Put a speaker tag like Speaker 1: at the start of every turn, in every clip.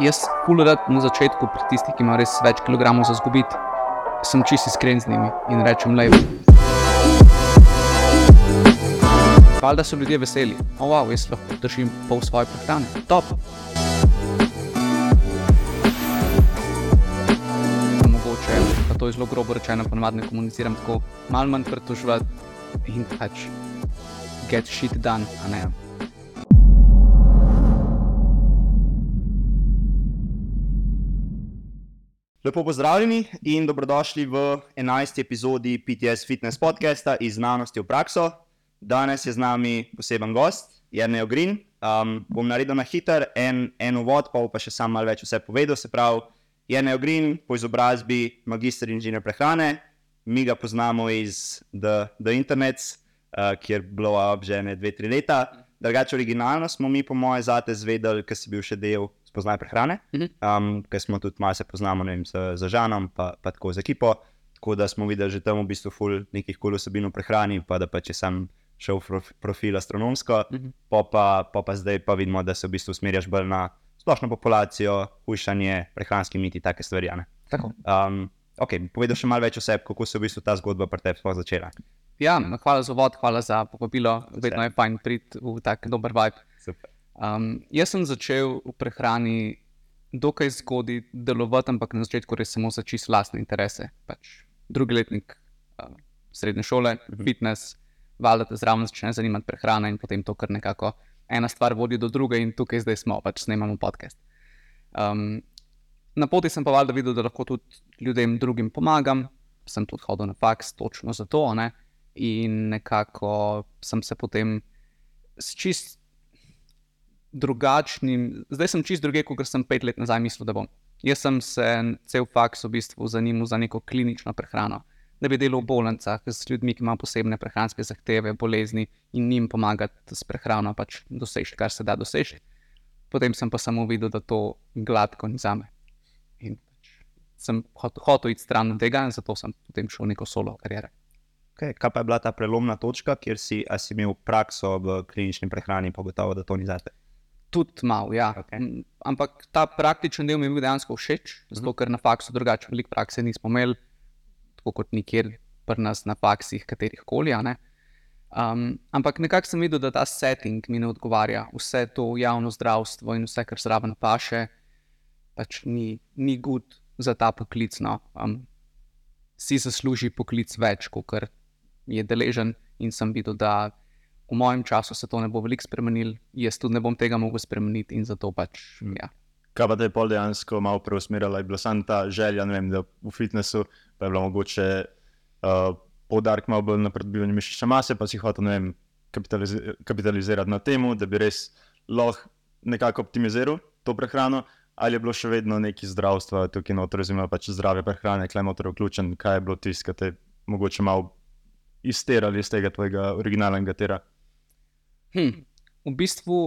Speaker 1: Jaz pulerad na začetku pri tistih, ki imajo res več kilogramov za zgubiti, sem čist iskren z njimi in rečem lepo. Valjda so ljudje veseli, o, oh, wow, jaz lahko držim pol svoje prehrane. Top. Mogoče, pa to je zelo grobo rečeno, ponovadi ne komuniciram tako, malo manj pritoževati in pač get shit done, a ne.
Speaker 2: Lepo pozdravljeni in dobrodošli v 11. epizodi PTS Fitness podcasta iz znanosti v prakso. Danes je z nami poseben gost, Jrnej Ogrin. Um, bom naredil na hiter en, en uvod, pa pa še sam malo več vse povedal. Se pravi, Jrnej Ogrin, po izobrazbi magister inženir prehrane, mi ga poznamo iz The, the Internet, uh, kjer blow up že ne dve, tri leta. Drugače, originalno smo mi, po mojem, zate zvedeli, ker si bil še del spoznaj prehrane, um, ker smo tudi malo se poznamo vem, z, z Žanom, pa, pa tako z ekipo. Tako da smo videli že tam v bistvu ful nekih kul vsebin v prehrani, pa da pa če sem šel v profil astronomsko, pa, pa, pa, pa zdaj pa vidimo, da se v bistvu usmerjaš bolj na splošno populacijo, hujšanje, prehranski miti, take stvari. Um, okay, povedal še malo več o sebi, kako se je v bistvu ta zgodba pri tebi začela.
Speaker 1: Ja, hvala za vod, hvala za povabilo. Vedno je fajn priti v tak dober vibe. Um, jaz sem začel v prehrani dokaj zgodaj delovati, ampak na začetku res samo za čisto lastne interese. Pač drugi letnik uh, srednje šole,
Speaker 2: Mhm.
Speaker 1: fitness, valjda te zraven začne zanimati prehrana in potem to kar nekako ena stvar vodi do druge in tukaj zdaj smo, pač snemamo podcast. Um, na poti sem pa valjda videl, da lahko tudi ljudem drugim pomagam, sem tudi hodil na faks točno zato, ne? in nekako sem se potem s čist drugačnim, zdaj sem čist druge, kot sem pet let nazaj mislil, da bom. Jaz sem se cel faks v bistvu zanimal za neko klinično prehrano, da bi delal v bolnicah z ljudmi, ki imajo posebne prehranske zahteve, bolezni in njim pomagati s prehrano, pač doseči, kar se da doseči. Potem sem pa samo videl, da to gladko ni za me. In pač sem hot- hotel iti stran od tega, in zato sem potem šel v neko solo kariero.
Speaker 2: Okay, kaj pa je bila ta prelomna točka, kjer si, si imel prakso v klinični prehrani, pa gotovo, da to ni zate?
Speaker 1: Tudi malo, ja. Okay. Ampak ta praktičen del mi je bil dejansko všeč, zato ker na faksu drugače veliko prakse nismo imeli, tako kot nikjer pri nas na faksih, katerih koli. Um, ampak nekako sem videl, da ta setting mi ne odgovarja. Vse to javno zdravstvo in vse, kar zraven paše, pač ni, ni gud za ta poklic. No. Um, si zasluži poklic več, kot je deležen, in sem videl, da v mojem času se to ne bo veliko spremenilo, jaz tudi ne bom tega mogel spremeniti in zato pač. Ja.
Speaker 3: Kaj pa te je pol dejansko malo preusmerila, je bila samo ta želja, vem, da v fitnessu pa je bilo mogoče uh, poudarek malo bolj na pridobivanju mišične mase, pa si hotel, vem, kapitalizi kapitalizirati na tem, da bi res lahko nekako optimiziral to prehrano, ali je bilo še vedno neki zdravstvo tukaj noter, oziroma pač zdrave prehrane, klej noter vključen, kaj je bilo tisto, kar te je mogoče malo izterali iz tega tvojega originalnega tera.
Speaker 1: Hm. V bistvu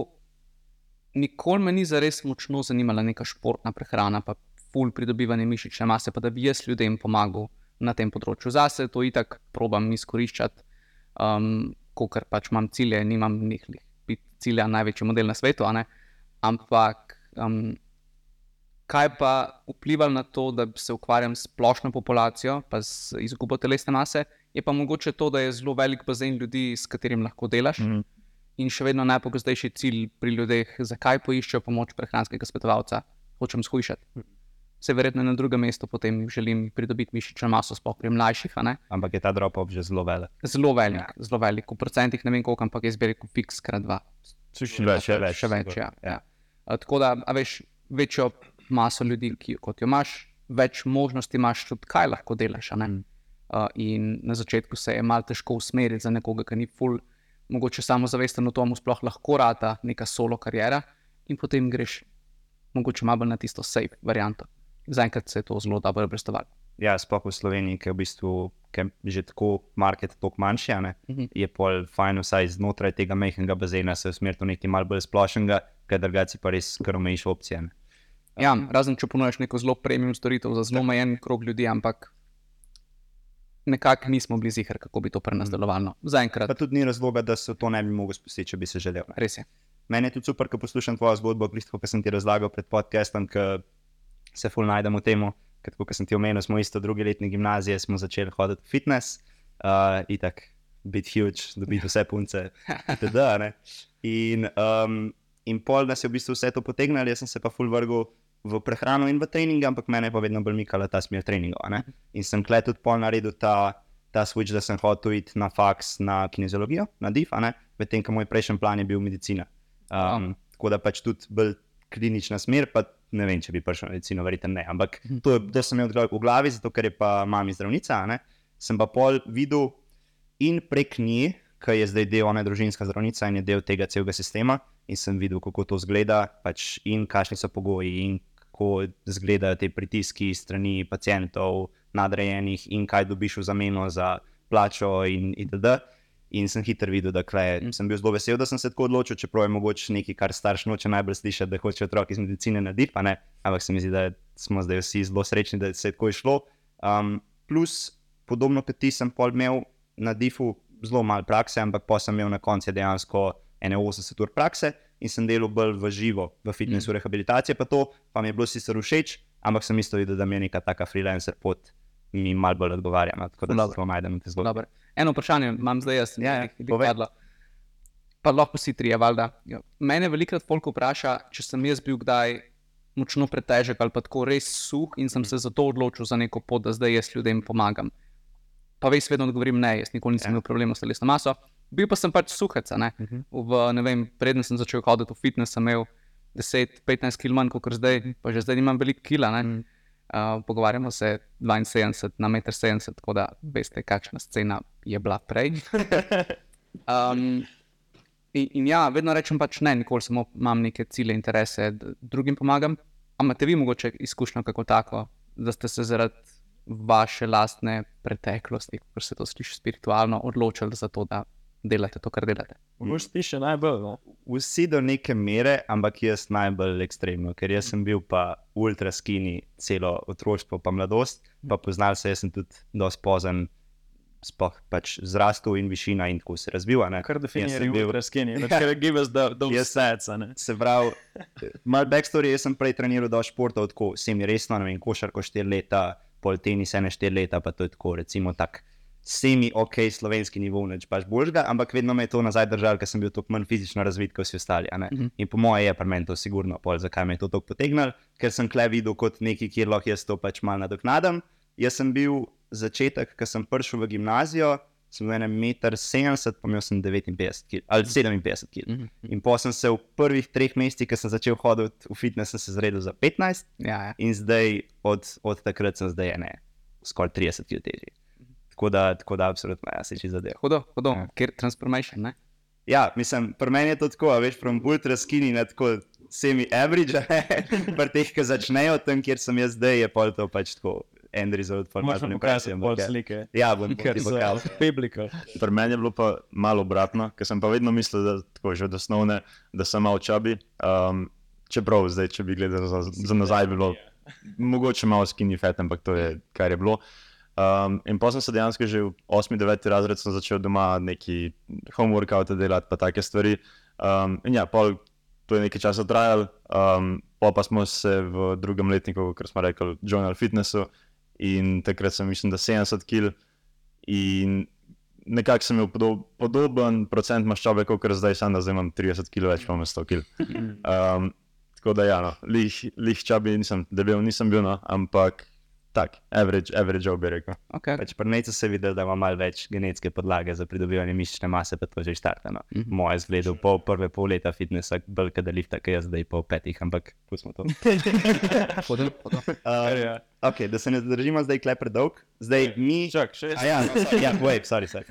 Speaker 1: nikoli me ni zares močno zanimala neka športna prehrana, pa ful pridobivanje mišične mase, pa da bi jaz ljudem pomagal na tem področju. Zase to itak probam izkoriščati, um, ker pač imam cilje, nimam nekih cilja največji model na svetu, ampak um, kaj pa vpliva na to, da se ukvarjam s splošno populacijo, pa z izgubo telesne mase, je pa mogoče to, da je zelo velik bazen ljudi, s katerim lahko delaš.
Speaker 3: Mhm.
Speaker 1: In še vedno najpogostejši cilj pri ljudeh, zakaj poiščejo pomoč prehranskega svetovalca, hočem shujšati. Se verjetno na drugem mestu potem želim pridobiti mišično maso, sploh pri mlajših. a.
Speaker 2: Ampak je ta drop-off že zelo velik.
Speaker 1: Zelo velik, ja. zelo velik. V procentih ne vem koliko, ampak jaz bi rekel fiks krat dva.
Speaker 3: Še več, še več.
Speaker 1: Še več, ja. ja. A, Tako da, a veš, večjo maso ljudi, ki, kot jo imaš, več možnosti imaš tudi, kaj lahko delaš. a ne. Uh, in na začetku se je malo težko usmeriti za nekoga, ki ni full, mogoče samozavesten o tom, sploh lahko rata neka solo karijera, in potem greš mogoče malo na tisto safe varianto. Zaenkrat se je to zelo dobro obrestovalo.
Speaker 2: Ja, sploh v Sloveniji, ki je v bistvu je že tako market tako manjši, ne,
Speaker 1: Mhm.
Speaker 2: je pol fajn vsaj znotraj tega majhnega bazena se usmeriti v nekaj malj bolj splošnega, ker drugače pa res kar omejiš opcije. Ne.
Speaker 1: Ja, razen če ponujaš neko zelo premium storitev za zelo omejen krog ljudi, ampak nekako nismo bili zihar, kako bi to pri nas delovalo. no. Zaenkrat,
Speaker 2: Pa tudi ni razloga, da se to ne bi mogel spustiti, če bi se želel. Ne.
Speaker 1: res je.
Speaker 2: meni je tudi super, ko poslušam tvojo zgodbo, glisto, kot sem ti razlagal pred podcastom, ki se ful najdemo v tem. Ker, kot sem ti omenil, smo isto drugi letni gimnazije, smo začeli hoditi v fitness, uh, itak, biti huge, dobiti vse punce, itd. ne. In, um, in pol nas je v bistvu vse to potegnilo, jaz sem se pa full vrgel v prehrano in v trening, ampak mene je pa vedno bolj mikala ta smer treningov. ne. In sem kle tudi pol naredil ta, ta switch, da sem hotel iti na faks, na kineziologijo, na DIF, medtem ko moj prejšnji plan je bil medicina. Um, tako da pač tudi bolj klinična smer, pa ne vem, če bi prišel na medicino, verjetno ne. Ampak to je, da sem imel v glavi, zato ker je pa mami zdravnica, a ne, sem pa pol videl in prek nje, ki je zdaj del, ona je družinska zdravnica in je del tega celega sistema. In sem videl, kako to zgleda, pač in kakšni so pogoji, in kako izgledajo te pritiski strani pacijentov, nadrejenih, in kaj dobiš v zameno za plačo, in itd. In sem hitro videl, da kle, sem bil zelo vesel, da sem se tako odločil, čeprav je mogoče nekaj, kar starš noče najbolj slišati, da hoče otrok iz medicine narediti, pa ne. Ampak se mi zdi, da smo zdaj vsi zelo srečni, da se je tako išlo. Um, plus, podobno kot ti, sem pol imel na DIF-u zelo malo prakse, ampak pa sem imel na koncu dejansko 81 ur prakse in sem delal bolj v živo, v fitnessu, mm. rehabilitacije, pa to pa mi je bilo sicer všeč, ampak sem isto videl, da mi je neka taka freelancer pot. Mi malo bolj odgovarja, no, tako da lahko najdem te zgodbe.
Speaker 1: Dobar. Eno vprašanje imam zdaj, jaz
Speaker 2: Ja, ja,
Speaker 1: nekaj
Speaker 2: povej.
Speaker 1: padlo. Pa lahko si trije, valjda. Ja. Mene velikokrat folk vpraša, če sem jaz bil kdaj močno pretežek ali pa tako res suh in sem se zato odločil za neko pot, da zdaj jaz ljudem pomagam. Pa veš, vedno odgovorim ne, jaz nikoli nisem
Speaker 2: Ja.
Speaker 1: imel problemov s telesno maso. Bil pa sem pač suhec, ne.
Speaker 2: Mhm.
Speaker 1: V, ne vem, preden sem začel hoditi v fitness, sem imel 10-15 kg manj kot zdaj, pa že zdaj imam veliko kila. ne.
Speaker 2: Mm.
Speaker 1: Uh, pogovarjamo se 72 na 1,70 m, tako da veste, kakšna scena je bila prej. Um, in, in ja, vedno rečem pač ne, nikoli samo imam neke cilje, interese, drugim pomagam. Ampak imate vi mogoče izkušnjo kako tako, da ste se zaradi vaše lastne preteklosti, kot se to sliši spiritualno, odločili za to, da delate to, kar delate?
Speaker 4: Moš ti še najbolj. No?
Speaker 2: Vsi do neke mere, ampak jaz najbolj ekstremno, ker jaz sem bil pa ultra skini celo otroštvo, pa mladost, pa poznal se, jaz sem tudi dosti pozen, sploh pač zrastel in višina in tako se razvil. a ne.
Speaker 4: Kar
Speaker 2: Jaz sem
Speaker 4: definira
Speaker 2: bil-
Speaker 4: ultra skinny. Ker give us the, the
Speaker 2: Jaz-
Speaker 4: stats, a ne.
Speaker 2: Se pravi, malo backstory, jaz sem prej treniral do športov, tako semi resno, ne vem, košarko 4 leta, pol tenis 1 4 leta, pa to je tako, recimo, tak semi ok slovenski nivo, neč pač božga, ampak vedno me je to nazaj držalo, ker sem bil tako manj fizično razvit kot vsi ostali. ne.
Speaker 1: Mhm.
Speaker 2: In po mojem je pri meni to sigurno, pol, zakaj me je to tako potegnilo, ker sem kle videl kot nekaj, kjer lahko jaz to pač malo nadoknadam. Jaz sem bil začetek, ko sem prišel v gimnazijo, sem bil 1,70 m, pa imel sem 59 kg ali 57 kg.
Speaker 1: Mhm.
Speaker 2: In pa sem se v prvih treh mesecih, ko sem začel hoditi v fitness, sem se zredil za 15,
Speaker 1: Ja, ja.
Speaker 2: in zdaj od, od takrat sem zdaj ne, skoraj 30 kg težji. Tako da, tako da absolutno, ja, se če zadeva.
Speaker 1: Hudo, hudo,
Speaker 2: Ja.
Speaker 1: ker transformation. Ne?
Speaker 2: Ja, mislim, pri meni je to tako, a veš, from ultra skinny na tako semi-average, pri teh, ki začnejo tam, kjer sem jaz zdaj, je pol to pač tako end result, pol malo
Speaker 4: Možemo
Speaker 2: impresija.
Speaker 4: pokazati bolj slike.
Speaker 2: Ja, bom
Speaker 4: so
Speaker 2: pokazal.
Speaker 4: biblika.
Speaker 3: Pri meni je bilo pa malo obratno, ker sem pa vedno mislil, da, tako, že od osnovne, da sem malo čabi. Um, čeprav zdaj, če bi gledal za, za nazaj, bi bilo mogoče malo skinny fat, ampak to je kar je bilo. Um, in pa sem se dejansko že v 8-9 razred sem začel doma neki homeworkout delati, pa take stvari. Um, in ja, pol, to je nekaj časa trajalo, um, pol pa smo se v drugem letniku, kot smo rekli, joinali fitnessu in takrat sem mislim, da 70 kg. In nekako sem imel podob, podoben procent maščobe, kot zdaj, samo da zdaj imam 30 kg več, pa imam 100 kg. Um, tako da, ja, no, lih, lih čabi nisem, debel nisem bil, no, ampak tak, average, average bi rekel.
Speaker 1: Okay.
Speaker 2: Pač pri Necu se vidi, da ima malo več genetske podlage za pridobivanje mišične mase, pa to že štartano.
Speaker 1: Mhm.
Speaker 2: Moje zgled po prve pol leta fitnessa, bolj kot da lifta, ki jaz zdaj po petih, ampak pustimo to.
Speaker 1: Hudo, hudo.
Speaker 2: Uh,
Speaker 4: Ja.
Speaker 2: ok, da se ne zadržimo zdaj kle predolg. Zdaj mi.
Speaker 4: Čak, še
Speaker 2: A ja, ja, wait, sorry, sorry.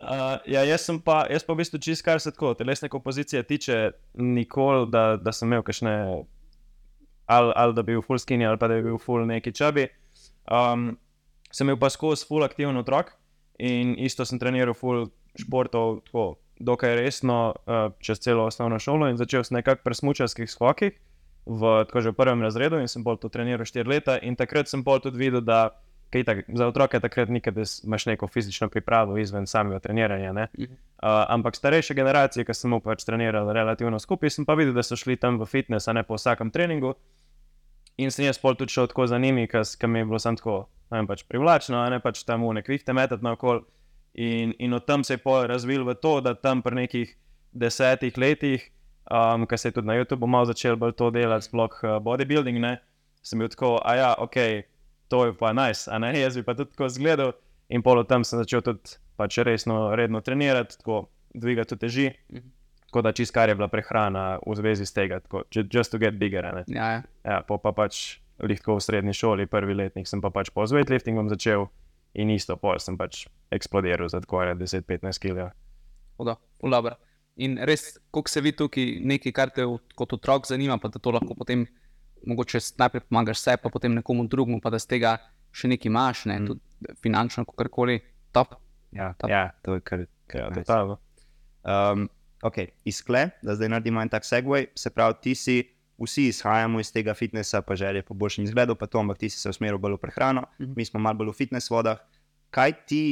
Speaker 4: Uh, ja, jaz pa, jaz pa v bistvu čist, kar se tako telesne kompozicije tiče, nikoli, da, da sem imel kakšne, ali, ali da bi bil full skinny, ali pa da bi bil full neki čabi. Um, sem bil pa skozi full aktiven otrok in isto sem treniral full športov, tako dokaj resno, uh, čez celo osnovno šolo in začel sem nekako pri smučarskih skokih. V, tako že v prvem razredu in sem bolj to treniral 4 leta, in takrat sem bolj tudi videl, da itak, za otroke takrat ni, da imaš neko fizično pripravo izven samega treniranja. ne. Uh, ampak starejše generacije, ki smo pač trenirali relativno skupaj, sem pa videl, da so šli tam v fitness, a ne po vsakem treningu. In sem jaz pol tudi šel tako za njimi, ker mi je bilo samo tako vem, pač privlačno, ne pač tam v nekvih temetati naokol. In, in od tam se je pol razvil v to, da tam pri nekih desetih letih, um, ki se je tudi na YouTubu malo začel bolj to delati, sploh uh, bodybuilding, ne, sem bil tako, a ja, ok, to je pa nice, a ne, jaz bi pa tudi tako zgledal. In pol od tam sem začel tudi pač resno, redno trenirati, tako dvigati teži.
Speaker 1: Mhm.
Speaker 4: Tako da čist kar je bila prehrana v zvezi s tega, tako, ju- just to get bigger. Ne.
Speaker 1: Ja, ja.
Speaker 4: Ja, po pa pač lahko v srednji šoli, prvi letnik sem pa pač po weightliftingom začel in isto, pol sem pač eksplodiral za tako 10-15 kg.
Speaker 1: Dobro. In res, koliko se vidi tukaj nekaj, kar te kot otrok zanima, pa da to lahko potem, mogoče najprej pomagaš sebi, pa potem nekomu drugemu, pa da z tega še nekaj imaš, ne,
Speaker 4: Mm.
Speaker 1: tudi finančno, kako koli. Top.
Speaker 2: Ja,
Speaker 1: Top.
Speaker 2: ja, to je kar. kar
Speaker 4: Ja,
Speaker 2: nice.
Speaker 4: totalno.
Speaker 2: Um, ok, iz kle, da zdaj naredimo en tak segway, se pravi, ti si, vsi izhajamo iz tega fitnesa, pa želje po boljšem izgledu, pa to, ampak ti si se usmeril bolj v prehrano,
Speaker 1: Mhm.
Speaker 2: mi smo malo bolj v fitness vodah. Kaj ti,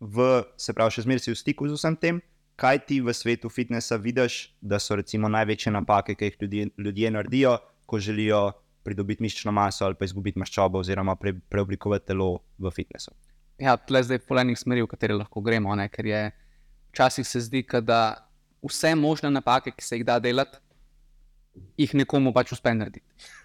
Speaker 2: v, se pravi, še zmeraj si v stiku z vsem tem, kaj ti v svetu fitnesa vidiš, da so recimo največje napake, ki jih ljudje, ljudje naredijo, ko želijo pridobiti mišično maso ali pa izgubiti maščobo, oziroma pre, preoblikovati telo v fitnesu.
Speaker 1: Ja, tle zdaj polenih smeri, v katere lahko gremo, ne, ker je včasih se zdi, da vse možne napake, ki se jih da delati, jih nekomu pač uspe narediti.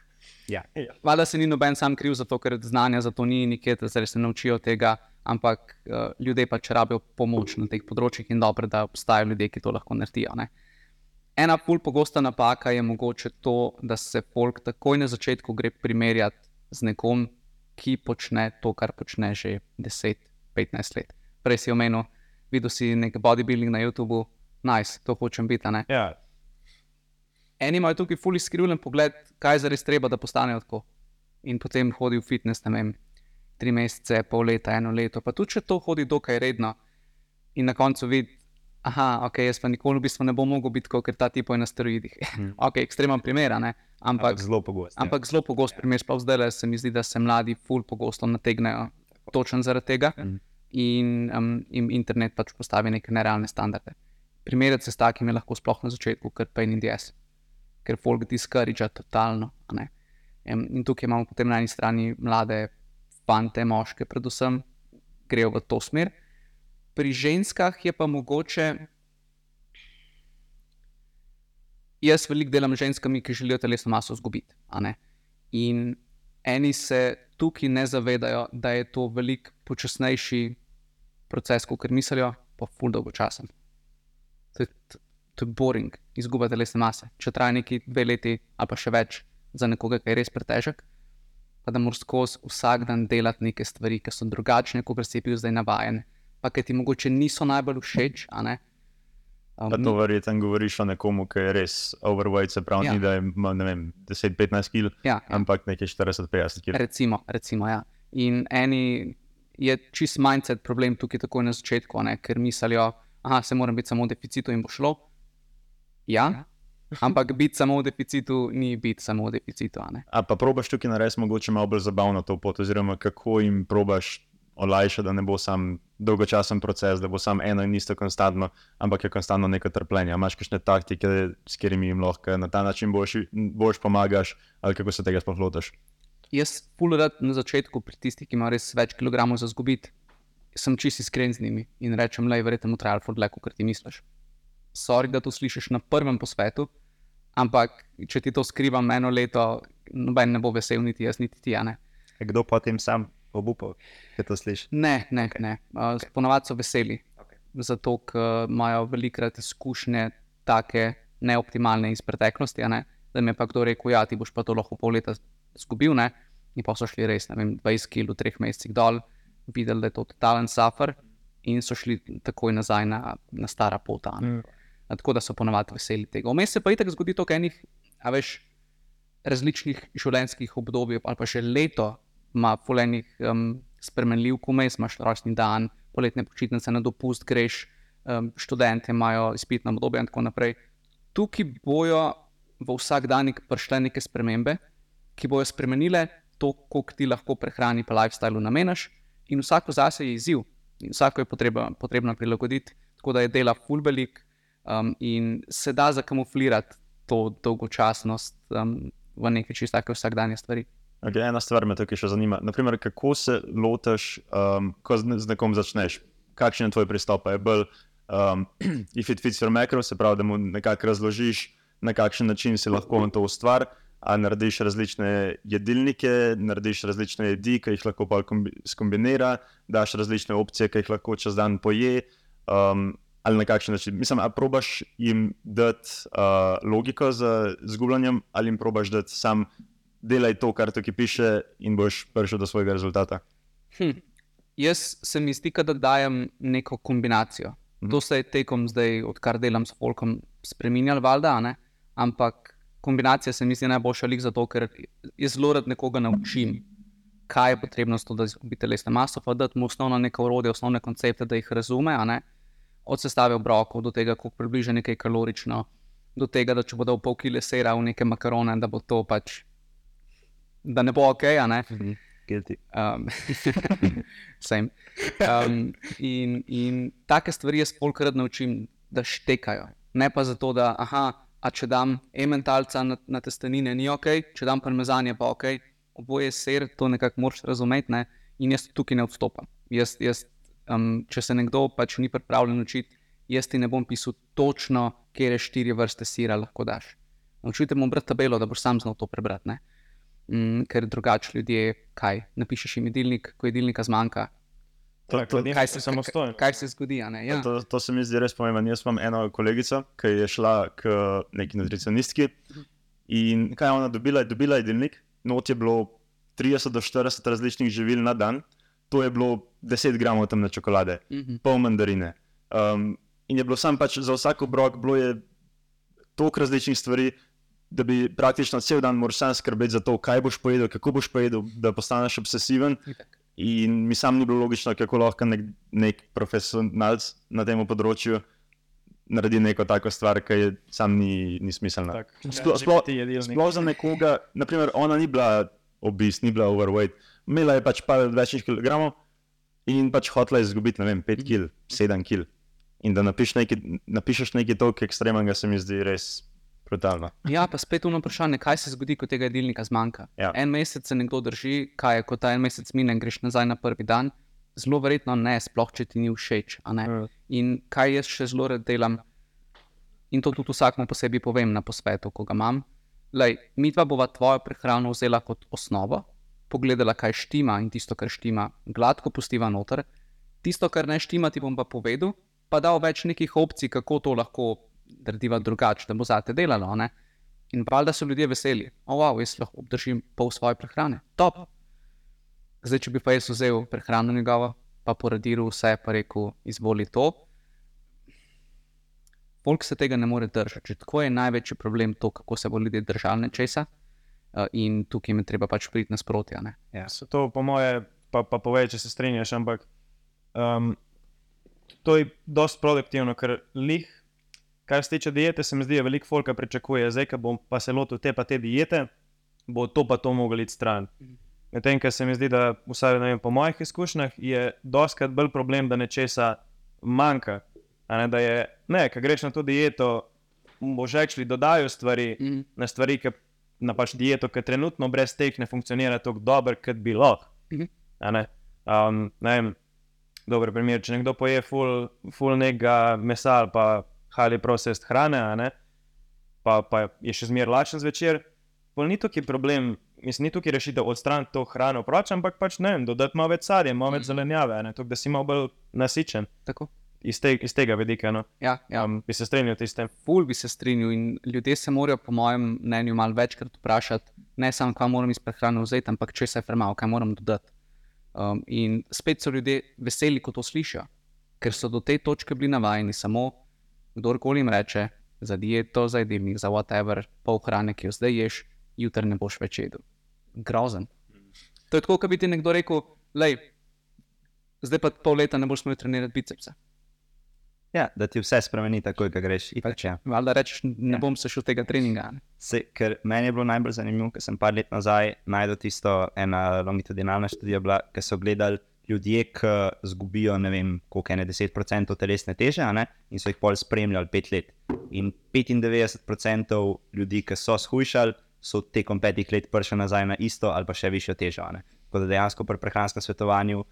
Speaker 2: Ja.
Speaker 1: Valjda se ni noben sam kriv za to, ker znanja za to ni nikjer, da se naučijo tega, ampak uh, ljudje pač rabijo pomoč na teh področjih in dobro, da obstajajo ljudje, ki to lahko naredijo. Ne. Ena pol pogosta napaka je mogoče to, da se folk takoj na začetku gre primerjati z nekom, ki počne to, kar počne že 10-15 let. Prej si omenil, videl si nek bodybuilding na YouTubu, nice, to hočem biti.
Speaker 4: Ja,
Speaker 1: Eni imajo tukaj fully skrivljen pogled, kaj je zares treba, da postanejo tako. In potem hodi v fitness, ne vem, tri mesece, pol leta, eno leto, pa tudi če to hodi dokaj redno. In na koncu vidi, aha, ok, jaz pa nikoli v bistvu ne bom mogel biti kot ta tipo je na steroidih.
Speaker 2: Mhm.
Speaker 1: ok, ekstremen primer, a ne? ampak,
Speaker 2: zelo pogosto. ja.
Speaker 1: ampak zelo pogost primer, sploh zdaj se mi zdi, da se mladi ful pogosto nategnejo točno zaradi tega.
Speaker 2: Mhm.
Speaker 1: In um, in internet pač postavi neke nerealne standarde. Primerjati se s takim je lahko sploh na začetku, ker pain in DS, ker folk discourage totalno. In tukaj imamo potem na eni strani mlade fante, moške, predvsem, grejo v to smer. Pri ženskah je pa mogoče. Jaz veliko delam z ženskami, ki želijo telesno maso izgubiti. In eni se tukaj ne zavedajo, da je to veliko počasnejši proces, kot mislijo, pa ful dolgočasen. To je, boring, izguba telesne mase. Če traja neki dve leti ali pa še več za nekoga, ki je res pretežek, pa da moraš skozi vsak dan delati neke stvari, ki so drugačne, kot si bil zdaj navajen, pa ki ti mogoče niso najbolj všeč. Um,
Speaker 3: to verjetno govoriš o nekomu, ki je res overweight, se pravi,
Speaker 1: Ja.
Speaker 3: ni da ima ne vem, 10-15 kg,
Speaker 1: ja, ja.
Speaker 3: ampak nekaj 40-50 kg.
Speaker 1: Recimo, recimo ja. In eni je čist mindset problem tukaj takoj na začetku, ne? ker mislijo, da se moram biti samo v deficitu in bo šlo. Ja, ampak biti samo v deficitu ni biti samo v deficitu. a.
Speaker 3: A pa probaš tukaj narediti mogoče malo bolj zabavno to pot, oziroma kako jim probaš olajšati, da ne bo sam dolgočasen proces, da bo sam eno in isto konstantno, ampak je konstantno neko trpljenje. A Imaš kakšne taktike, s katerimi jim lahko na ta način boljš, boljš pomagaš, ali kako se tega sploh lotiš?
Speaker 1: Jaz, pol rad na začetku, pri tistih, ki imajo res več kilogramov za zgubiti, sem čist iskren z njimi in rečem, je verjetno trajalo ful dlje, kot ti misliš. Sorry, da to slišiš na prvem posvetu, ampak če ti to skrivam eno leto, noben ne bo vesel, niti jaz, niti ti.
Speaker 2: Kdo potem sam obupal, če to slišiš?
Speaker 1: Ne, ne, ne. Uh, Ponavadi so veseli,
Speaker 2: Okay.
Speaker 1: zato ker imajo velikrat izkušnje take neoptimalne iz preteklosti. a Ne? Da mi je pa kdo rekel, da ti boš pa to lahko pol leta izgubil, ne? in pa so šli res, ne vem, 20 kg v treh mesecih dol, videli, da je to totalen suffer, in so šli takoj nazaj na, na stara pota. a ne.
Speaker 4: Mm.
Speaker 1: Tako da so ponavadi veseli tega. Vmes se pa itak zgodi to, enih, a veš, različnih življenjskih obdobij, ali pa še leto ima polenih um, spremenljivk, vmes imaš rojstni dan, poletne počitnice na dopust, greš, um, študente imajo izpitno obdobje in tako naprej. Tukaj bojo v vsak dan prišle neke spremembe, ki bojo spremenile to, koliko ti lahko prehrani pa lifestylu nameniš, in vsako zase je izziv, in vsako je potreba, potrebno prilagoditi, tako da je dela full velik um, in se da zakamuflirati to dolgočasnost um, v neke čisto take vsakdanje stvari.
Speaker 3: Okay, ena stvar me tukaj še zanima. Naprimer, kako se lotiš, um, ko z, nekom začneš? Kakšen je tvoj pristop? Je bolj, um, if it fits your macro, se pravi, da mu nekako razložiš, na kakšen način si lahko on to ustvari. A narediš različne jedilnike, narediš različne jedi, ki jih lahko kombi skombinira, daš različne opcije, ki jih lahko čez dan poje, um, ali na kakšen način. Mislim, a probaš jim dati uh, logiko za zgubljanjem, ali jim probaš dati sam delaj to, kar tukaj piše, in boš prišel do svojega rezultata.
Speaker 1: Hm. Jaz se mi zdi, da dajem neko kombinacijo.
Speaker 3: Mhm.
Speaker 1: To se je tekom zdaj, odkar delam s Folkom, spremenjalo, valjda, ampak kombinacija se mi zdi najboljša lik zato, ker jaz zelo rad nekoga naučim, kaj je potrebno to, da izgubi telesno maso, pa dati mu osnovna neka urodja, osnovne koncepte, da jih razume. ne. Od sestave obrokov do tega, kako približa nekaj kalorično, do tega, da če bo dal pol kile sera v neke makarone, da bo to pač, da ne bo ok, a ne.
Speaker 4: Guilty.
Speaker 1: Um, same. um, in, in take stvari jaz polkrat naučim, da štekajo. Ne pa zato, da aha, a če dam ementalca na, na testenine, ni ok, če dam parmezan, je pa ok. Oboje je ser, to nekako moraš razumeti, ne? in jaz tukaj ne odstopam. Jaz, jaz, um, če se nekdo pač ni pripravljen učiti, jaz ti ne bom pisal točno, kje je štiri vrste sira lahko daš. Naučite mu brati tabelo, da boš sam znal to prebrati. ne. Mm, ker drugače ljudje, kaj napišeš jim jedilnik, ko jedilnika zmanjka.
Speaker 3: To, to,
Speaker 1: Kaj se,
Speaker 4: samostojen.
Speaker 1: kaj se zgodi? a ne? Ja.
Speaker 3: to, to se mi zdi res pomembno. Jaz imam eno kolegico, ki je šla k neki nutricionistki. In kaj je ona dobila? Je dobila jedilnik, not je bilo 30 do 40 različnih živil na dan, to je bilo 10 gramov temne čokolade,
Speaker 1: Mhm.
Speaker 3: pol mandarine. Um, in je bilo sam pač za vsak obrok, bilo je toliko različnih stvari, da bi praktično cel dan moral sam skrbeti za to, kaj boš pojedel, kako boš pojedel, da postaneš obsesiven.
Speaker 1: Itak.
Speaker 3: In mi sam ni bilo logično, kako lahko nek, nek profesionalc na tem področju naredi neko tako stvar, ki je sam ni, ni smiselna.
Speaker 4: Tak,
Speaker 3: Sploh-
Speaker 4: jedilnik.
Speaker 3: Sploh za nekoga, naprimer, ona ni bila obis, ni bila overweight, imela je pač par večjih kilogramov in pač hotela je izgubiti, ne vem, 5 kg, 7 kg. In da napiš nekaj, napišeš nekaj toliko ekstremnega, se mi zdi res brutalno.
Speaker 1: Ja, pa spet ono vprašanje, kaj se zgodi, ko tega jedilnika zmanjka.
Speaker 3: Ja.
Speaker 1: En mesec se nekdo drži, kaj je, ko ta en mesec mine in greš nazaj na prvi dan. Zelo verjetno ne, sploh če ti ni všeč.
Speaker 4: Ja.
Speaker 1: In kaj jaz še zelo rad delam, in to tudi vsakmu posebej povem na posvetu, ko ga imam. Lej, mi dva bova tvojo prehrano vzela kot osnovo, pogledala, kaj štima in tisto, kar štima, gladko pustiva noter. Tisto, kar ne štima, ti bom pa povedal, pa dal več nekih opcij, kako to lahko narediva drugače, da bo zate delalo. Ne? In valjda so ljudje veseli, o, wow, jaz lahko obdržim pol svoje prehrane. Top. Zdaj, če bi pa jaz vzel prehrano njegovo, pa poradiral vse, pa rekel, izvoli to. Folk se tega ne more držati. Tako je največji problem to, kako se bo ljudje držali nečesa. Uh, in tukaj mi treba pač priti nasproti.
Speaker 4: Ja, to po moje, pa, pa povej, če se strinjaš, ampak um, to je dosti produktivno, ker lih, kar se tiče diete, se mi zdi, da veliko folka pričakuje, zdaj, ko bom pa se lotil te pa te diete, bo to pa to mogli iti stran.
Speaker 1: Mhm.
Speaker 4: Medtem, ker se mi zdi, da vsaj vem, po mojih izkušnjah je doskrat bolj problem, da nečesa manjka. Ne, da je, ne, ko greš na to dieto, boš rekli, dodajo stvari,
Speaker 1: Mhm.
Speaker 4: na stvari, ki na pač dieto, ki trenutno brez teh ne funkcionira tako dobro, kot bi lahko.
Speaker 1: Mhm.
Speaker 4: Um, ne vem, dober primer, če nekdo poje full, full nekega mesa ali pa hali processed hrane, pa, pa je še zmeraj lačen zvečer, pol ni tukaj problem, mislim, ni tukaj rešitev odstraniti to hrano proč, ampak pač ne vem, dodati malo več sadja, malo več
Speaker 1: Mhm.
Speaker 4: zelenjave, ne, tako da si malo bolj nasičen
Speaker 1: Tako.
Speaker 4: Iz, te, iz tega vidika. No.
Speaker 1: Ja, ja.
Speaker 4: Um, bi se strinjal s tem.
Speaker 1: Ful bi se strinjal in ljudje se morajo, po mojem mnenju, malo večkrat vprašati, ne samo, kaj moram iz prehrane vzeti, ampak če se je premalo, kaj moram dodati. Um, in spet so ljudje veseli, ko to slišijo, ker so do te točke bili navajeni samo, kdorkoli jim reče, za dieto, za jedilnik, za whatever, pol hrane, ki jo zdaj ješ, jutri ne boš več jedel. Grozen. To je tako, kot bi ti nekdo rekel, lej, zdaj pa pol leta ne boš smel trenirati bicepsa.
Speaker 2: Ja, da ti vse spremeni takoj, ko greš. Itak, ja.
Speaker 1: Valjda rečeš, ne
Speaker 2: Ja.
Speaker 1: bom se šel tega treninga.
Speaker 2: Se, ker meni je bilo najbolj zanimivo, ker sem par let nazaj najdel tisto ena longitudinalna študija, ki so gledali ljudje, ki izgubijo ne vem, koliko ene 10% telesne teže, ne, in so jih pol spremljali pet let. In 95% ljudi, ki so shujšali, so tekom petih let prišli nazaj na isto ali pa še višjo težo. Tako da dejansko pri prehranskem svetovanju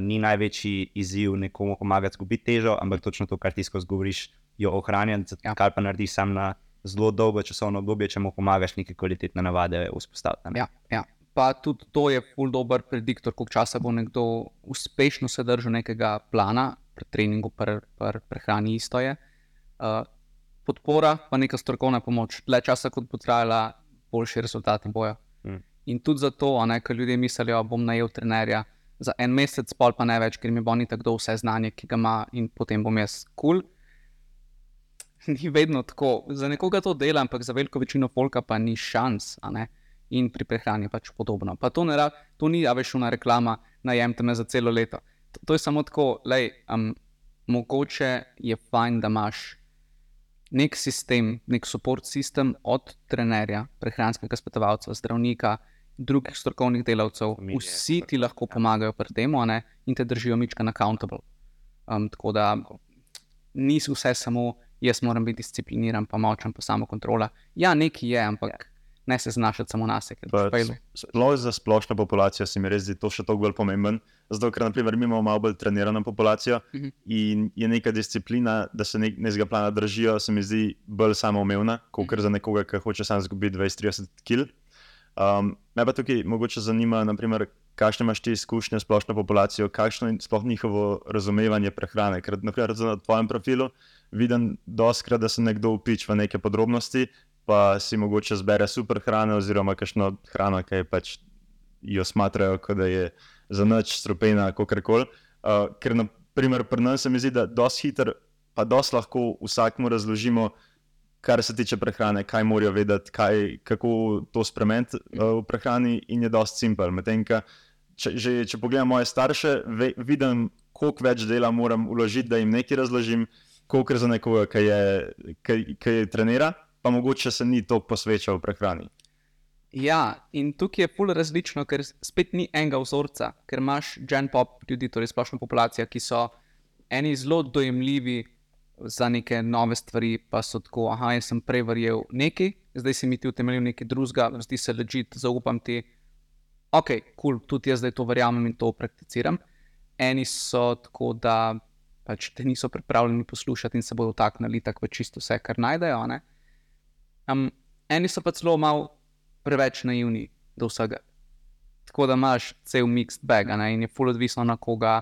Speaker 2: ni največji izziv nekomu pomagati zgubiti težo, ampak točno to, kar ti skozi govoriš, jo ohranjati,
Speaker 1: Ja.
Speaker 2: kar pa narediš sam na zelo dolgo časovno obdobje, če mu pomagaš neke kvalitetne navade vzpostaviti.
Speaker 1: Ja, ja. Pa tudi to je ful dober prediktor, koliko časa bo nekdo uspešno se držal nekega plana, pri treningu, pri, pri prehrani isto je. Uh, podpora, pa neka strokovna pomoč. Dlje časa, kot bo trajala, boljši rezultati bojo.
Speaker 2: Mm.
Speaker 1: In tudi zato, ker ljudje mislijo, bom najel trenerja za en mesec, pol pa ne več, ker mi bo ni tako vse znanje, ki ga ima, in potem bom jaz kul. Cool. Ni vedno tako. Za nekoga to dela, ampak za veliko večino folka pa ni šans. In pri prehrani je pač podobno. Pa to, ra- to ni, a veš, una reklama, najemte me za celo leto. To, to je samo tako, lej, um, mogoče je fajn, da imaš nek sistem, nek support sistem od trenerja, prehranskega svetovalca, zdravnika, drugih strokovnih delavcev.
Speaker 2: Familije,
Speaker 1: Vsi ti lahko pomagajo pri tem in te držijo mička accountable. Um, tako da ni vse samo jaz moram biti discipliniran, pa močen, pa samo kontrola. Ja, nekaj je, ampak ne se znašati samo na sebe.
Speaker 3: Sploh za splošno populacijo se mi res zdi to še toliko bolj pomemben. Zato, ker naprimer, mi imamo malo bolj trenirano populacijo
Speaker 1: Mhm.
Speaker 3: in je neka disciplina, da se nek, nekega plana držijo, se mi zdi bolj samoumevna, kot za nekoga, ki hoče sam izgubiti 20-30 kg. Um, me pa tukaj mogoče zanima, naprimer, kakšne imaš ti izkušnje s splošno populacijo, kakšno je sploh njihovo razumevanje prehrane. Ker naprimer, na tvojem profilu vidim doskrat, da se nekdo upič v neke podrobnosti, pa si mogoče zbere super hrano oziroma kakšno hrano, ki je pač jo smatrajo, da je za noč strupena, kako koli. Uh, ker, na primer, pri nas da dosti hiter, pa dosti lahko vsakmu razložimo, kar se tiče prehrane, kaj morajo vedeti, kaj, kako to spremeniti uh, v prehrani, in je dosti simpel. Medtem, če, že, če pogledam moje starše, ve, vidim, koliko več dela moram uložiti, da jim nekaj razložim, koliko za nekoga, ki je, ki, ki je trenira, pa mogoče se ni toliko posvečal prehrani.
Speaker 1: Ja, in tukaj je pull različno, ker spet ni enega vzorca, ker imaš gen pop ljudi, torej splošno populacijo, ki so eni zelo dojemljivi za neke nove stvari, pa so tako, ah, jaz sem prej verjel nekaj, zdaj si mi ti utemeljil nekaj drugega, zdi se ležit, zaupam ti. Ok, kul, cool, tudi jaz zdaj to verjamem in to prakticiram. Eni so tako, da pač te niso pripravljeni poslušati in se bodo vtaknili tako v čisto vse, kar najdejo. ne. Um, eni so pa celo malo preveč naivni do vsega. Tako da imaš cel mixed bag ne, in je fully odvisno, na koga,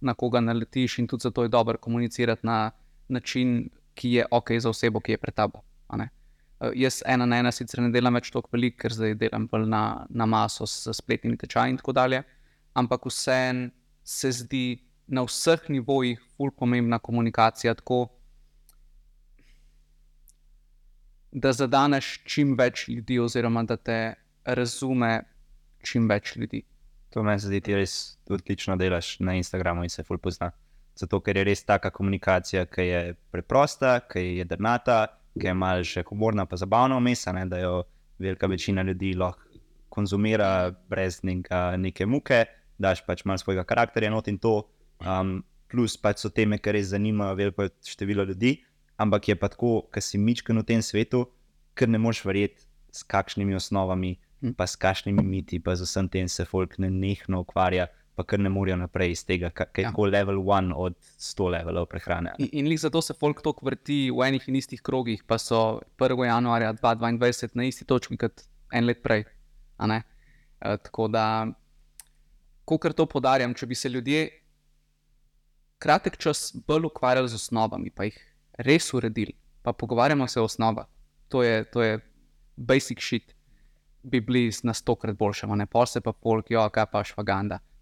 Speaker 1: na koga naletiš, in tudi zato je dobro komunicirati na način, ki je ok za osebo, ki je pred tabo. Uh, jaz ena na ena sicer ne delam več toliko veliko, ker zdaj delam bolj na, na maso s spletnimi tečaji in tako dalje, ampak vseeno se zdi na vseh nivojih ful pomembna komunikacija, tako da zadaneš čim več ljudi, oziroma da te razume čim več ljudi.
Speaker 2: To meni se zdi, ti res odlično delaš na Instagramu in se ful pozna. Zato, ker je res taka komunikacija, ki je preprosta, ki je jedrnata, ki je malce še humorna, pa zabavna vmes, a ne, da jo velika večina ljudi lahko konzumira brez neka, neke muke, daš pač malo svojega karakterja not in to. Um, plus pač so teme, ki res zanimajo veliko število ljudi, ampak je pa tako, ker si mičken v tem svetu, ker ne moš verjeti, s kakšnimi osnovami, pa s kakšnimi miti, pa z vsem tem se folk ne nehno ukvarja, pa kar ne morejo naprej iz tega, kaj je
Speaker 1: Ja.
Speaker 2: tako level one od 100 levelov prehrane.
Speaker 1: In, in lih zato se folk tako vrti v enih in istih krogih, pa so 1. januarja 2022 na isti točki kot en let prej. E, tako da, kot to podarjam, če bi se ljudje kratek čas bolj ukvarjali z osnovami, pa jih res uredili, pa pogovarjamo se o osnovah, to je, to je basic shit, bi bili na stokrat boljše, a ne pa se pa polk, jo, kaj pa švaganda. Pust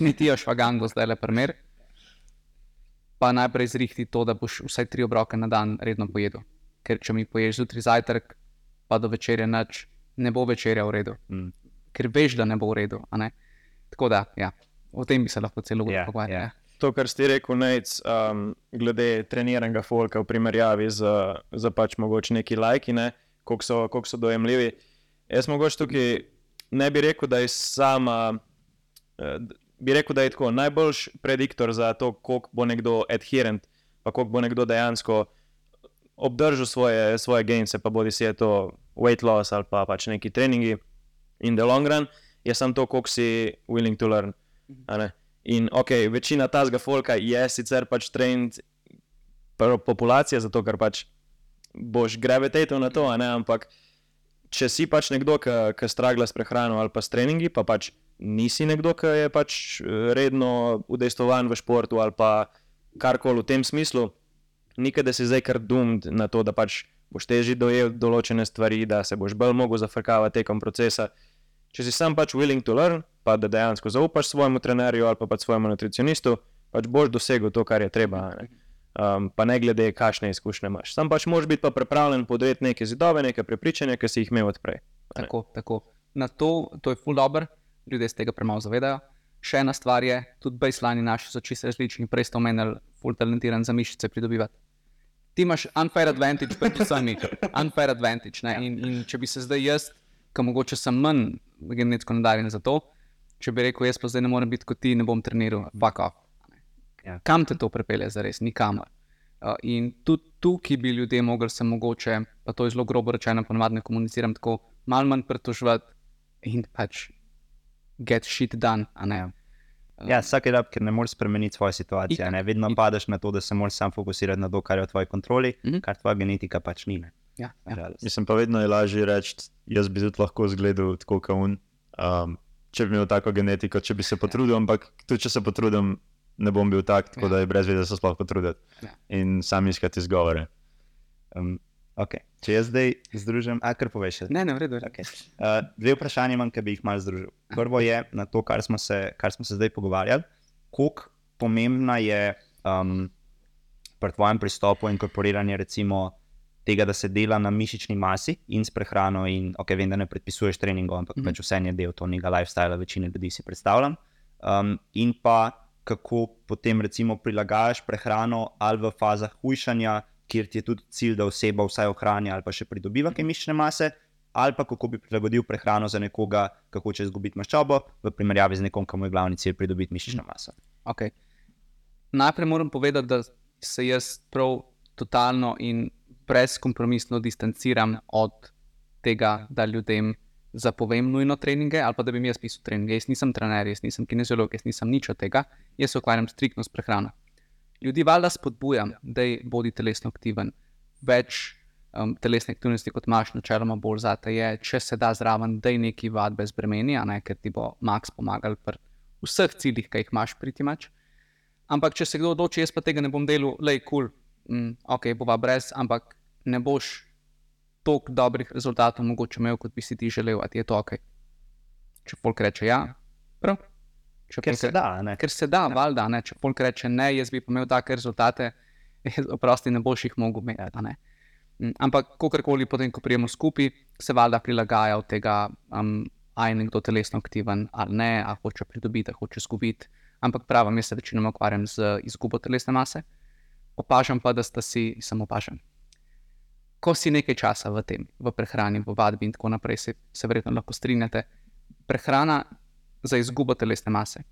Speaker 1: mi ti jo švagango, zdaj le primer. Pa najprej zrihti to, da boš vsaj tri obroke na dan redno pojedel. Ker če mi poješ zjutraj zajtrk, pa do večerja noč, ne bo večerja v redu,
Speaker 2: Mm.
Speaker 1: ker veš, da ne bo v redu. a ne. Tako da, ja, o tem bi se lahko celo uro
Speaker 2: Ja,
Speaker 1: pogovarjali.
Speaker 2: ja.
Speaker 1: Ja.
Speaker 4: to, kar ste rekel, Nec, um, glede treniranega folka v primerjavi z, z pač mogoče neki lajki, ne, koliko so, koliko so dojemljivi. Jaz mogoče tukaj ne bi rekel, da je sama. Bi rekel, da je tako najboljši prediktor za to, koliko bo nekdo adherent, pa koliko bo nekdo dejansko obdržal svoje, svoje gense, pa bodi si je to weight loss ali pa pač neki treningi in the long run, je samo to, koliko si willing to learn. In ok, večina tazga folka je sicer pač trend populacije, zato ker pač boš gravitatal na to, ne, ampak če si pač nekdo, ki stragla s prehrano ali pa s treningi, pa pač nisi nekdo, ki je pač eh, redno udejstvovan v športu ali pa karkoli v tem smislu, nikaj da si zdaj kar dumd na to, da pač boš težje dojel določene stvari, da se boš bolj mogel zafrkavati tekom procesa. Če si sam pač willing to learn, pa da dejansko zaupaš svojemu trenerju ali pa pač svojemu nutricionistu, pač boš dosegel to, kar je treba. Ne? Um, pa ne glede, kakšne izkušnje imaš. Sam pač moraš biti pa pripravljen podreti neke zidove, neke prepričanja, ki si jih imel odprej.
Speaker 1: Tako, tako. Na to, to je full dobro, ljudje se tega premalo zavedajo. Še ena stvar je, tudi baselini naši so čisto različni, prej ste omenili, full talentiran za mišice pridobivati. Ti imaš unfair advantage pred vsemi, unfair advantage. Ne? In, in če bi se zdaj jaz, ki mogoče sem manj genetsko nadarjen za to, če bi rekel, jaz pa zdaj ne morem biti kot ti, ne bom treniral, fuck off.
Speaker 2: Ja.
Speaker 1: Kam te to prepelje, zares, nikamor. Uh, in tudi tukaj bi ljudje mogli se mogoče, pa to je zelo grobo rečeno, ponovadi komuniciram tako, malo manj pretoževati in pač get shit done. a ne.
Speaker 2: Ja, vsak je rab, ker ne moreš spremeniti svoje situacije. Ne? Vedno
Speaker 1: itak.
Speaker 2: padeš na to, da se moraš sam fokusirati na to, kar je v tvoji kontroli,
Speaker 1: Mhm.
Speaker 2: kar tvoja genetika pač ni. ne.
Speaker 1: ja, ja.
Speaker 3: Mislim pa vedno je lažje reči, jaz bi tudi lahko izgledal tako kot on. Um, če bi imel tako genetiko, če bi se potrudil, ampak tudi če se potrudim, ne bom bil tak, tako
Speaker 1: Ja.
Speaker 3: da je brez veze se sploh potruditi.
Speaker 1: Ja.
Speaker 3: In sam iskati izgovore.
Speaker 2: Um, okay. Če jaz zdaj združim, a kar poveš.
Speaker 1: Ne, ne, v redu.
Speaker 2: Okay. Uh, dve vprašanje imam, ki bi jih malo združil. Prvo je na to, kar smo se, kar smo se zdaj pogovarjali. Kako pomembna je um, pri tvojem pristopu inkorporiranje recimo, tega, da se dela na mišični masi in s prehrano. In, okay, vem, da ne predpisuješ treningov, ampak mm. -hmm. pač vse je del tega lifestyla, večine ljudi si predstavljam. Um, in pa kako potem recimo prilagajaš prehrano ali v fazah hujšanja, kjer ti je tudi cilj, da oseba vsaj ohranja ali pa še pridobiva kaj mišične mase, ali pa kako bi prilagodil prehrano za nekoga, ki hoče izgubiti maščobo, v primerjavi z nekom, ki mu je glavni cilj pridobiti mišično maso.
Speaker 1: Okay. Najprej moram povedati, da se jaz prav totalno in brezkompromisno distanciram od tega, da ljudem zapovem nujno treninge ali pa da bi mi jaz pisal treninge. Jaz nisem trener, jaz nisem kineziolog, jaz nisem nič od tega, jaz se ukvarjam striktno s prehrano. Ljudi valjda spodbujam, da bodi telesno aktiven, več um, telesne aktivnosti, kot imaš, načeloma bolj zate je, če se da zraven, da je neki vadbe zbremeni, a ne, ker ti bo Max pomagal pri vseh ciljih, ki jih imaš priti mač. Ampak, če se kdo odloči, jaz pa tega ne bom delal, le kul, cool, mm, ok, bova brez, ampak ne boš toliko dobrih rezultatov mogoče imel, kot bi si ti želel, a ti je to ok. Če folk reče ja, prav. Če
Speaker 2: Ker se da, ne?
Speaker 1: Ker se da, valjda, ne? če folk reče ne, jaz bi imel take rezultate, oprosti ne boš jih mogel imeti. Mm, Ampak, kakorkoli potem, ko prijemo skupaj, se valjda prilagaja od tega, um, a je nekdo telesno aktiven ali ne, a hoče pridobiti, a hoče izgubiti. Ampak pravim, jaz se večinoma ukvarjam z izgubo telesne mase. Opažam pa, da sta si, samo opažam. Ko si nekaj časa v tem, v prehrani, v vadbi in tako naprej, se, se verjetno lahko strinjate. Prehrana za izgubo telesne mase,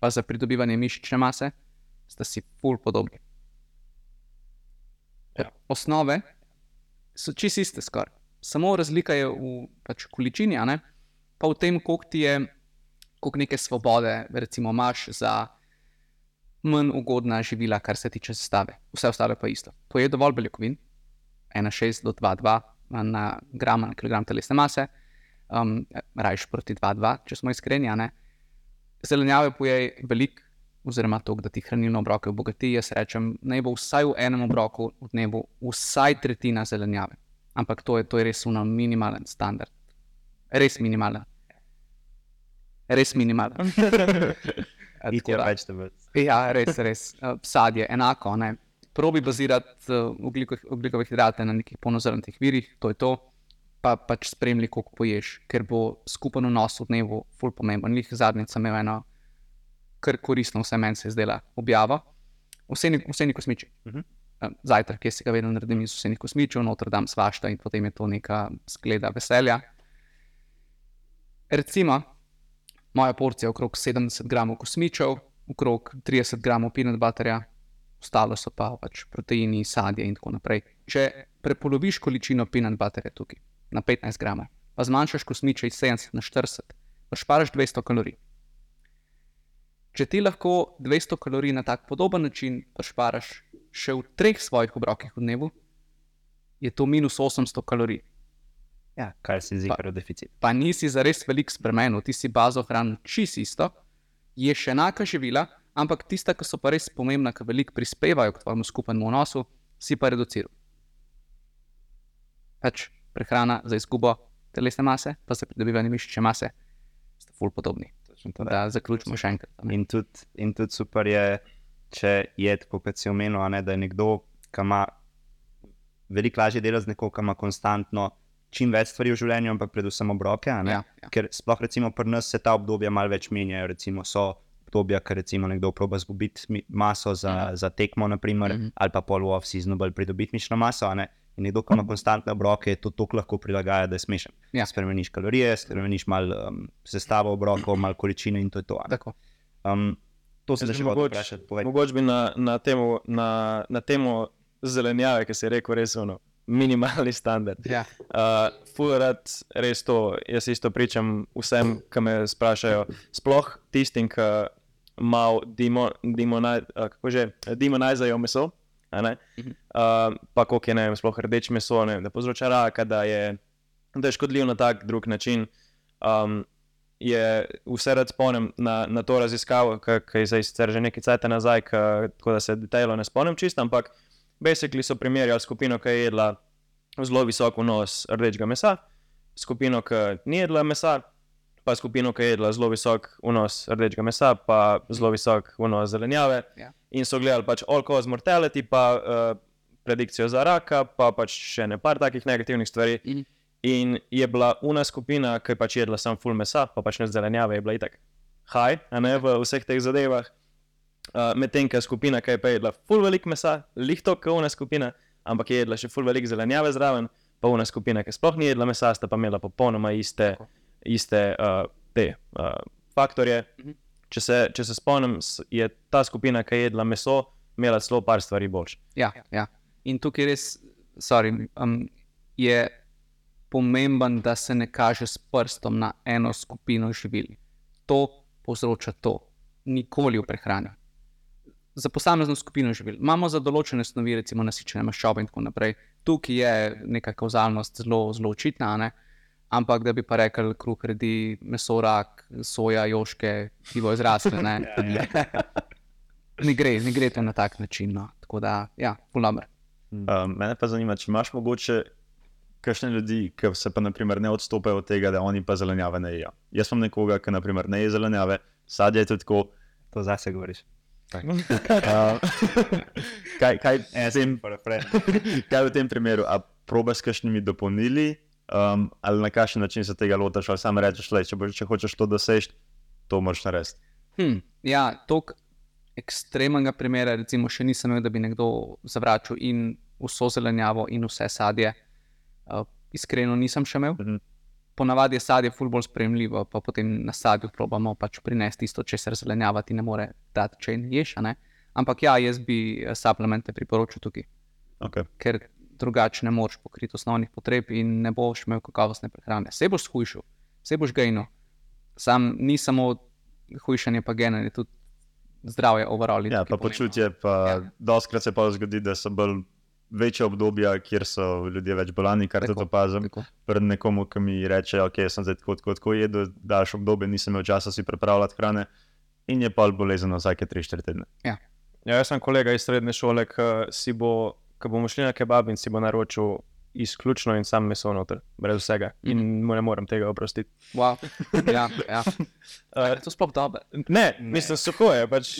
Speaker 1: pa za pridobivanje mišične mase, sta si pol podobni.
Speaker 4: Ja.
Speaker 1: Osnove so čisto iste, skoraj. Samo razlika je v pač, količini, ne? pa v tem, koliko ti je, koliko neke svobode, recimo, imaš za manj ugodna živila, kar se tiče sestave. Vse ostalo je pa isto. Poje dovolj beljakovin, 1,6 do 2,2 na gram na kilogram telesne mase, um, rajš proti 2,2, če smo iskreni. a ne. Zelenjave pojej veliko, oziroma to, da ti hranilno obroke obogati. Jaz rečem, naj bo vsaj v enem obroku v dnevu vsaj tretjina zelenjave. Ampak to je, to je res uno minimalen standard. Res minimalen. Res minimalen. Tako
Speaker 2: your
Speaker 1: da-
Speaker 2: vegetables.
Speaker 1: Ja, res, res. Uh, sadje, enako. Ne. Probi bazirati uh, ugljikov- ugljikove hidrate na nekih polnozrnatih virih, to je to. Pa pač spremlji, koliko poješ, ker bo skupen vnos v dnevu ful pomemben. Lih zadnjič sem imel eno kar koristno, vse meni se je zdela objava. Vseni, vseni kosmiči.
Speaker 2: Mhm.
Speaker 1: Eh, Zajtrk, ki si ga vedno naredim iz vsenih kosmičev, noter dam svašta in potem je to neka skleda veselja. Recimo, moja porcija je okrog 70 gramov kosmičev, okrog 30 gramov peanut butterja, ostalo so pa pač proteini, sadje in tako naprej. Če prepoloviš količino peanut butterja tukaj na 15 gramov, pa zmanjšaš kosmiče iz 70 na 40, pa šparaš 200 kalorij. Če ti lahko 200 kalorij na tak podoben način šparaš še v treh svojih obrokih v dnevu, je to minus 800 kalorij.
Speaker 2: Ja, kar se zdi kar deficit.
Speaker 1: Pa nisi zares veliko spremenil, ti si bazo hranil čisto isto, je še enaka živila, ampak tista, ki so pa res pomembna, ki veliko prispevajo k tvojemu skupnemu vnosu, si pa reduciral. Pač prehrana za izgubo telesne mase, pa za pridobivanje mišične mase, sta ful podobni. Da zaključimo še enkrat.
Speaker 2: In tudi, in tudi super je, če je tako, kot si omenil, a ne, da je nekdo, ki ima veliko lažje delo z nekom, ki ima konstantno čim več stvari v življenju, ampak predvsem obroke.
Speaker 1: Ja, ja.
Speaker 2: Ker sploh recimo pri nas se ta obdobja malo več menjajo. Recimo so obdobja, ker recimo nekdo proba zgubiti mi- maso za,
Speaker 1: Mhm.
Speaker 2: za tekmo, naprimer,
Speaker 1: Mhm.
Speaker 2: ali pa pol v off-seasonu bolj pridobiti mišno maso. In nekdo, ki ima konstantne obroke, to tako lahko prilagaja, da je smešen.
Speaker 1: Ja.
Speaker 2: Spremeniš kalorije, spremeniš malo um, sestavo obrokov, malo količine in to je to. Um, to se da
Speaker 4: bi
Speaker 2: še hotel
Speaker 4: mogoče-
Speaker 2: vprašati. povej.
Speaker 4: Mogoče bi na, na, temu, na, na temo zelenjave, ki si rekel, res ono, minimalni standard.
Speaker 1: Ja.
Speaker 4: Uh, Furat, res to, jaz isto pričam vsem, ki me sprašajo, sploh tistim, ki malo demo, demoni- a, kako že, demonizajo meso. Uh, pa koliko je ne vem, sploh rdeč meso, ne vem, da povzroča raka, da je, da je škodljiv na tak drug način. Um, je vse rad spomnim na, na to raziskavo, ki je zdaj sicer že nekaj časa nazaj, ka, tako da se detajlo ne spomnim čisto, ampak basically so primerjali skupino, ki je jedla zelo visok vnos rdečega mesa, skupino, ki ni jedla mesa, pa skupino, ki je jedla zelo visok vnos rdečega mesa, pa zelo visok vnos zelenjave.
Speaker 1: Ja.
Speaker 4: In so gledali pač all cause mortality, pa uh, predikcijo za raka, pa pač še ne par takih negativnih stvari.
Speaker 1: Mhm.
Speaker 4: In je bila una skupina, ki je pač jedla samo full mesa, pa pač ne zelenjave, je bila itak high, a ne v vseh teh zadevah. Uh, Medtem, ko je skupina, ki je pa jedla full velik mesa, lihto, kot una skupina, ampak je jedla še full velik zelenjave zraven, pa una skupina, ki sploh ni jedla mesa, sta pa imela popolnoma iste,
Speaker 1: Tako.
Speaker 4: Iste uh, te uh, faktorje.
Speaker 1: Mhm.
Speaker 4: Če se, če se spomnim, je ta skupina, ki je jedla meso, imela celo par stvari boljš.
Speaker 1: Ja, ja. In tukaj res, sorry, um, je pomemben, da se ne kaže s prstom na eno skupino živil. To povzroča to, nikoli v prehrani. Za posamezno skupino živil. Imamo za določene snovi, recimo nasičene maščobe in tako naprej. Tukaj je neka kauzalnost zelo, zelo očitna, ne? Ampak da bi pa rekel, kruh redi meso, rak, soja, joške, ki bo izrasle. Ne, ne gre, ne gre to na tak način. No. Tako da, ja, polomer.
Speaker 3: Um, mene pa zanima, če imaš mogoče kakšne ljudi, ki se pa naprimer, ne odstopajo od tega, da oni pa zelenjave ne jedo. Jaz sem nekoga, ki naprimer, ne je zelenjave, sadje je tudi tako.
Speaker 2: To zase govoriš.
Speaker 3: Uh, kaj, kaj, v tem, kaj v tem primeru, a probaš s kakšnimi dopolnili, um, ali na kakšen način se tega lotaš, ali samo rečeš, le, če, če hočeš to doseči, to moraš narediti.
Speaker 1: Hm, ja, tako ekstremnega primera, recimo, še nisem imel, da bi nekdo zavračal in vso zelenjavo, in vse sadje. Uh, iskreno nisem še imel.
Speaker 3: Mhm.
Speaker 1: Ponavadi je sadje ful bolj sprejemljivo, pa potem na sadju probamo pač prinesti tisto, česar zelenjava ti ne more dati, če ješ. Ampak ja, jaz bi eh, suplemente priporočil tukaj,
Speaker 3: Okay.
Speaker 1: ker drugače ne moreš pokriti osnovnih potreb in ne boš imel kakovostne prehrane. Se boš shujšal, se boš gejno. Sam ni samo hujšanje, pa gejno, je tudi zdravje overall.
Speaker 3: Ja, pa
Speaker 1: pomembno.
Speaker 3: počutje, pa
Speaker 1: Ja.
Speaker 3: ja. doskrat se pa zgodi, da so bolj večja obdobja, kjer so ljudje več bolani, kar
Speaker 1: Tako,
Speaker 3: tudi opazim.
Speaker 1: Tako.
Speaker 3: Pred nekomu, ki mi reče, ok, sem zdaj tako, tako, tako jedel, daš obdobje, nisem imel časa si pripravljati hrane in je pa bolezen vsake 3-4 tedne.
Speaker 4: Ja, jaz sem kolega iz srednje šole, ki si bo, ko bomo šli na kebab in si bo naročil izključno in sam meso noter, brez vsega. In mu ne morem tega oprostiti.
Speaker 1: Wow. Ja, ja.
Speaker 4: Uh,
Speaker 1: to sploh dobro.
Speaker 4: ne, ne, mislim, suho je, pač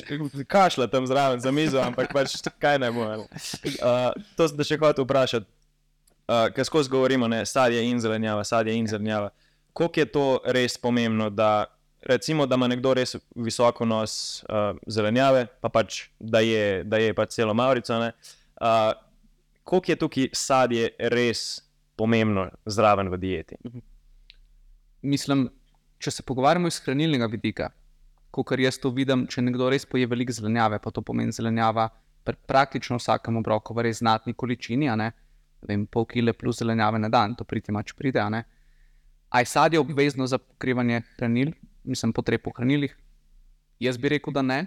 Speaker 4: kašlja tam zraven za mizo, ampak pač kaj ne bo. Uh, to sem še hotel vprašati. Uh, Ker skozi govorimo, ne, sadje in zelenjava, sadje in zelenjava. Koliko je to res pomembno, da recimo, da ima nekdo res visoko nos uh, zelenjave, pa pač da je, da je pač celo Maurico. ne, Uh, koliko je tukaj sadje res pomembno zraven v dieti?
Speaker 1: Mislim, če se pogovarjamo iz hranilnega vidika, kot jaz to vidim, če nekdo res poje veliko zelenjave, pa to pomeni zelenjava pri praktično vsakem obroku v res znatni količini, ne vem, pol kile plus zelenjave na dan, to priti mač pride. a ne. A je sadje obvezno za pokrivanje hranil, mislim, potreb po hranilih? Jaz bi rekel, da ne.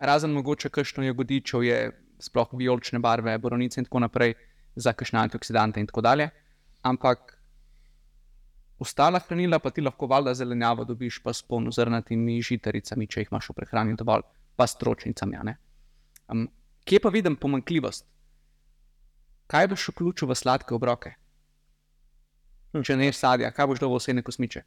Speaker 1: Razen mogoče kakšno jagodičev je, sploh vijolične barve, boronice in tako naprej, za kakšne antioksidante in tako dalje. Ampak ostala hranila pa ti lahko valjda zelenjavo dobiš pa s polnozrnatimi žitaricami, če jih imaš v prehrani dovolj, pa s tročnicami. a ne. Um, kje pa vidim pomanjkljivost? Kaj boš vključil v sladke obroke? Če ne sadja, kaj boš dal v osebne kosmiče?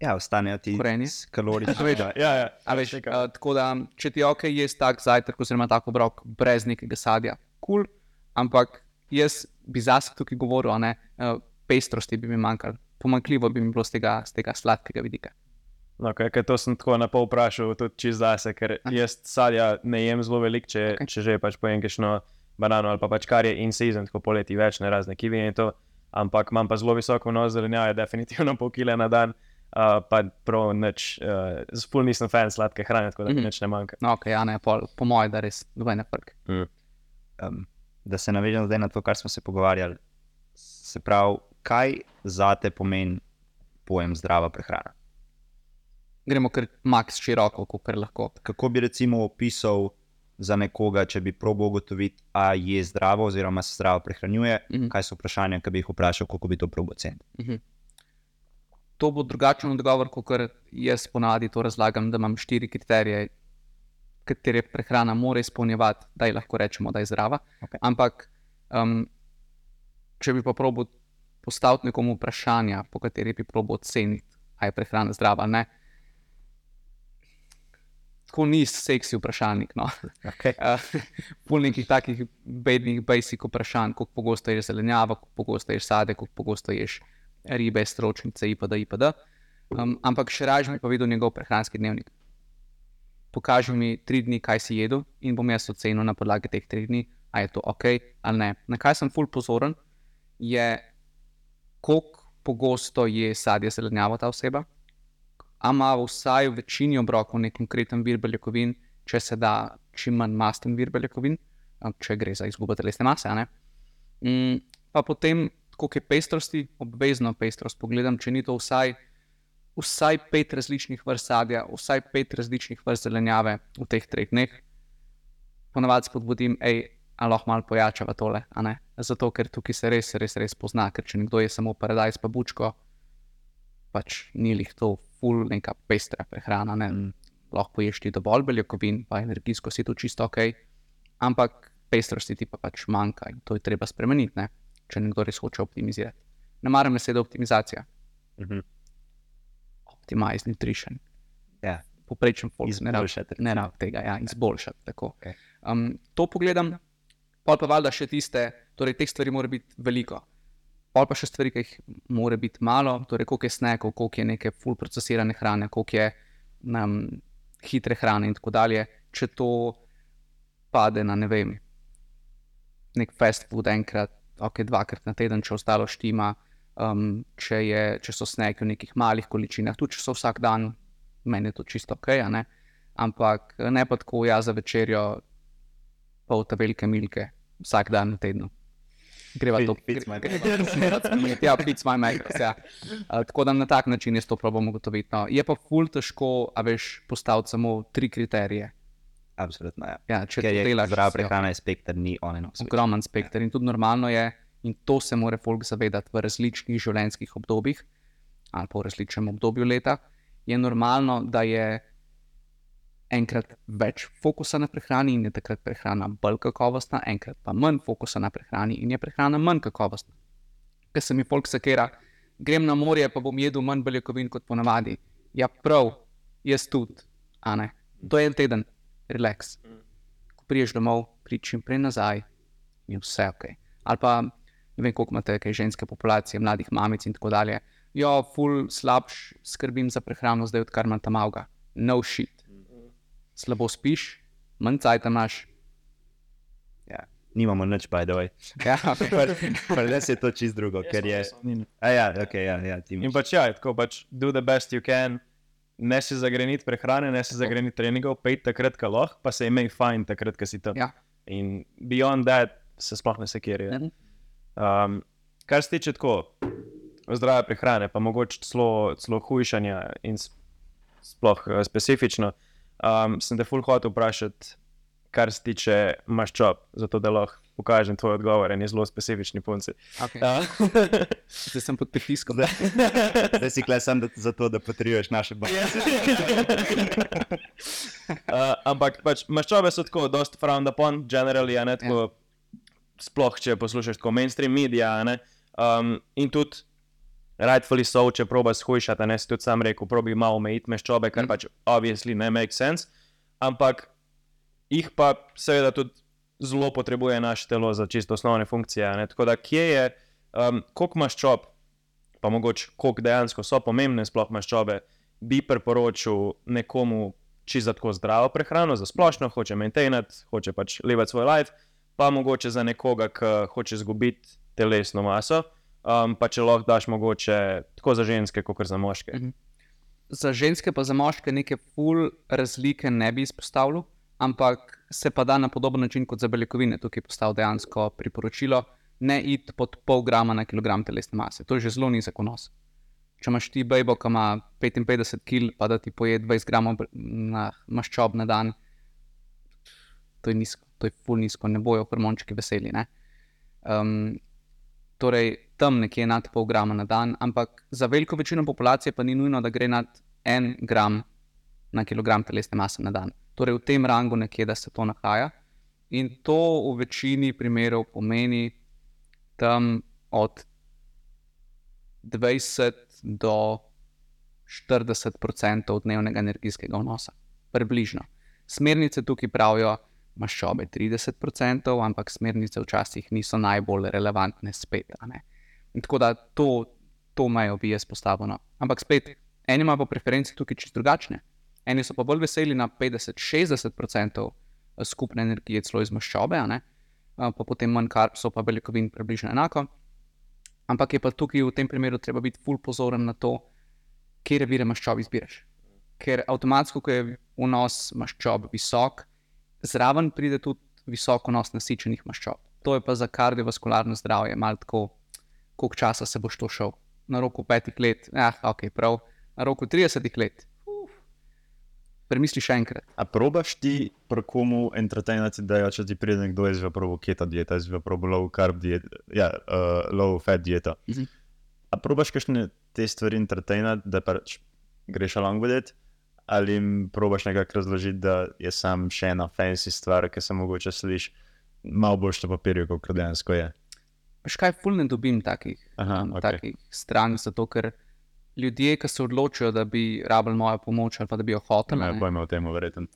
Speaker 2: Ja, ostanejo ti
Speaker 1: Korenje.
Speaker 2: kalorični.
Speaker 4: Ja, ja,
Speaker 1: A veš, uh, tako da, če ti je ok, jaz tak zajtrk, oziroma tako obrok brez nekega sadja, kul, cool, ampak jaz bi zase tukaj govoril, a ne, uh, pestrosti bi mi manjkalo, pomanjkljivo bi mi bilo z tega, z tega sladkega vidika.
Speaker 4: No, okay, to sem tako na pol vprašal, tudi čez zase, ker jaz sadja ne jem zelo veliko, če, okay. če že pač pojem kišno banano ali pa pač kar je in season, tako poleti več, ne razne kivi in to. Ampak imam pa zelo visoko nos zelenjave, definitivno pol kile na dan, uh, pa prav nič, uh, spul nisem fan sladke hrane, tako da mi
Speaker 1: Mhm.
Speaker 4: nič ne manjka.
Speaker 1: No, ok, ja, ne, pol, po mojem, da res nobene prk.
Speaker 2: Um, da se navežem zdaj na to, kar smo se pogovarjali. Se pravi, kaj za te pomeni pojem zdrava prehrana?
Speaker 1: Gremo kar max široko, kot lahko.
Speaker 2: Kako bi recimo opisal za nekoga, če bi probo ugotoviti, ali je zdravo oziroma se zdravo prehranjuje,
Speaker 1: Mhm.
Speaker 2: kaj so vprašanja, ki bi jih vprašal, kako bi to probo ocenil.
Speaker 1: Mhm. To bo drugačen odgovor, kot jaz ponavadi to razlagam, da imam štiri kriterije, katere prehrana mora izpolnjevati, da ji lahko rečemo, da je zdrava.
Speaker 2: Okej.
Speaker 1: Ampak, um, če bi pa probil postaviti nekomu vprašanja, po kateri bi probil oceniti, ali je prehrana zdrava ali ne. Tako ni seksi vprašalnik. No.
Speaker 2: Okay.
Speaker 1: Uh, Pul nekih takih bednih, basic vprašanj, kako pogosto ješ zelenjavo, kako pogosto ješ sade, kako pogosto ješ ribe, stročnice, IPD, IPD. Um, ampak še raje mi pa videl njegov prehranski dnevnik. Pokaži mi tri dni, kaj si jedel, in bom jaz ocenil na podlagi teh treh dni, ali je to ok ali ne. Na kaj sem ful pozoren, je, koliko pogosto je sadje zelenjavo ta oseba, a ima vsaj v večini obrokov nek konkreten vir beljakovin, če se da čim manj masten vir beljakovin, če gre za izgubo telesne mase. Mm, pa potem, koliko je pestrosti, obvezno pestrost pogledam, če ni to vsaj, vsaj pet različnih vrst sadja, vsaj pet različnih vrst zelenjave v teh treh dneh. Ponavadi spodbudim, hej, ali lahko malo pojačava tole, a ne. Zato, ker tukaj se res, res, res pozna, ker če nekdo je samo paradajz pa bučko, pač ni lih to ful neka pestra prehrana. Ne?
Speaker 2: Mm.
Speaker 1: Lahko ješ ti dovolj beljakovin, pa energijsko si to čisto ok, ampak pestrosti ti pa pač manjka in to je treba spremeniti, ne? Če nekdo res hoče optimizirati. Ne maram besede optimizacija,
Speaker 2: Mhm.
Speaker 1: optimize nutrition.
Speaker 2: Ja.
Speaker 1: Poprečen folk ne rabi ne rab tega, ja, izboljšati. tako.
Speaker 2: Okej.
Speaker 1: Um, to pogledam, pol pa valjda še tiste, torej teh stvari mora biti veliko. Pol pa še stvari, ki jih mora biti malo, torej koliko je snekov, koliko je neke full procesirane hrane, koliko je um, hitre hrane in tako dalje. Če to pade na ne vem, nek fast food enkrat, ok, dvakrat na teden, če ostalo štima, um, če, je, če so sneki v nekih malih količinah, tudi če so vsak dan, meni je to čisto ok, ne. Ampak ne pa tako, ja, za večerjo pol te velike milke, vsak dan na tednu. Greva to, gre- Ja, pic my makers, ja. Uh, tako da na tak način jaz to probam ugotoviti. No. Je pa ful težko, a veš, postaviti samo tri kriterije.
Speaker 2: Absolutno. Ja.
Speaker 1: Ja, če
Speaker 2: Ker
Speaker 1: delaš,
Speaker 2: zdrava prehrana, je spektr, ni on off.
Speaker 1: ogromen spekter in tudi normalno je, in to se mora folk zavedati v različnih življenjskih obdobjih ali pa v različnem obdobju leta. Je normalno, da je enkrat več fokusa na prehrani in je takrat prehrana bolj kakovostna, enkrat pa manj fokusa na prehrani in je prehrana manj kakovostna. Ker se mi folk sekera, grem na morje, pa bom jedel manj beljakovin kot ponavadi. Ja, prav, jaz tudi, a ne. To je en teden, relax. Ko priješ domov, prideš čim prej nazaj, je vse ok. Ali pa ne vem, koliko imate kaj ženske populacije, mladih mamic in tako dalje. jo, ful slabš skrbim za prehrano, zdaj odkar imam tam avga. No shit. Slabo spiš, manj cajt imaš.
Speaker 2: Ja. Nimamo nič, by the way.
Speaker 1: Ja,
Speaker 2: Pri nas je to čist drugo, ker je. A ja, ok, ja, ja,
Speaker 4: In pač ja, tako pač do the best you can. Ne si zagreniti prehrane, ne si zagreniti treningov, pej takrat, ko lahko, pa se imej fajn takrat, ko si tam.
Speaker 1: ja.
Speaker 4: In beyond that se sploh ne sekirajo.
Speaker 1: Mhm.
Speaker 4: Um, kar se tiče tako zdrave prehrane, pa mogoče celo, celo hujšanja in sploh uh, specifično, um, sem te full hotel vprašati, kar se tiče maščob, zato da lahko pokažem tvoj odgovor in je zelo specifični punci.
Speaker 1: Okay.
Speaker 4: Uh,
Speaker 1: Zdaj sem pod pritiskom.
Speaker 2: Zdaj si kle sem da, zato, da potrjuješ naše baje.
Speaker 4: Uh, ampak pač, maščobe so tako, dosta frowned upon, generally, a ne tako, sploh če poslušaš tako mainstream medija. ne. Um, in tudi, rightfully so, če probaš hujšati, a ne si tudi sam rekel, probi malo omejiti maščobe, kar
Speaker 1: Mhm.
Speaker 4: pač obviously ne make sense. Ampak jih pa seveda tudi zelo potrebuje naše telo za čisto osnovne funkcije. ne. Tako da, kje je, um, koliko maščob, pa mogoče koliko dejansko so pomembne sploh maščobe, bi priporočil nekomu čisto za tako zdravo prehrano, za splošno, hoče maintainati, hoče pač levati svoj life, pa mogoče za nekoga, ki hoče izgubiti telesno maso. Um, pa če lahko daš mogoče tako za ženske, kot za moške.
Speaker 1: Mhm. Za ženske pa za moške neke full razlike ne bi izpostavil, ampak se pa da na podoben način kot za beljakovine. Tukaj je postavil dejansko priporočilo, ne iti pod pol grama na kilogram telesne mase. To je že zelo nizek vnos. Če imaš ti bejbo, ki ima 55 kg, pa da ti poje 20 gramov na maščob na dan, to je nizko, to je full nizko, ne bojo hormončki veseli. Um, torej, tam nekje nad pol grama na dan, ampak za veliko večino populacije pa ni nujno, da gre nad en gram na kilogram telesne mase na dan. Torej, v tem rangu nekje, da se to nahaja. In to v večini primerov pomeni tam od 20 do 40 odstotkov dnevnega energijskega vnosa, približno. Smernice tukaj pravijo, maščobe 30 odstotkov, ampak smernice včasih niso najbolj relevantne spet. tako da to, to mejo bi jaz postavil. No. Ampak spet, eni imajo pa preference tukaj čisto drugačne. Eni so pa bolj veseli na 50-60% skupne energije, celo iz maščobe, a ne. A, potem manj karpsov, pa beljakovin približno enako. Ampak je pa tukaj v tem primeru treba biti ful pozoren na to, kje vire maščob izbiraš. Ker avtomatsko, ko je vnos maščob visok, zraven pride tudi visok vnos nasičenih maščob. To je pa za kardiovaskularno zdravje malo tako, koliko časa se boš to šel. Na roku petih let, ah, ok, prav, na roku 30 let. Premisli še enkrat.
Speaker 3: A probaš ti pri komu entertainati, da če ti pride nekdo iz probo keto dieta, iz probo low carb dieta, ja, uh, low fat dieta.
Speaker 1: Mhm.
Speaker 3: A probaš kakšne te stvari entertainati, da pač greš along with it, ali jim probaš nekako razložiti, da je sam še ena fancy stvar, ki se mogoče sliši malo bolj na papirju, kot dejansko je.
Speaker 1: Veš kaj, ful ne dobim takih,
Speaker 3: Aha,
Speaker 1: um,
Speaker 3: okej.
Speaker 1: takih strank, zato ker ljudje, ki se odločijo, da bi rabili mojo pomoč ali pa da bi jo hoteli,
Speaker 3: Ne
Speaker 1: ne,
Speaker 3: pojma o tem, verjetno.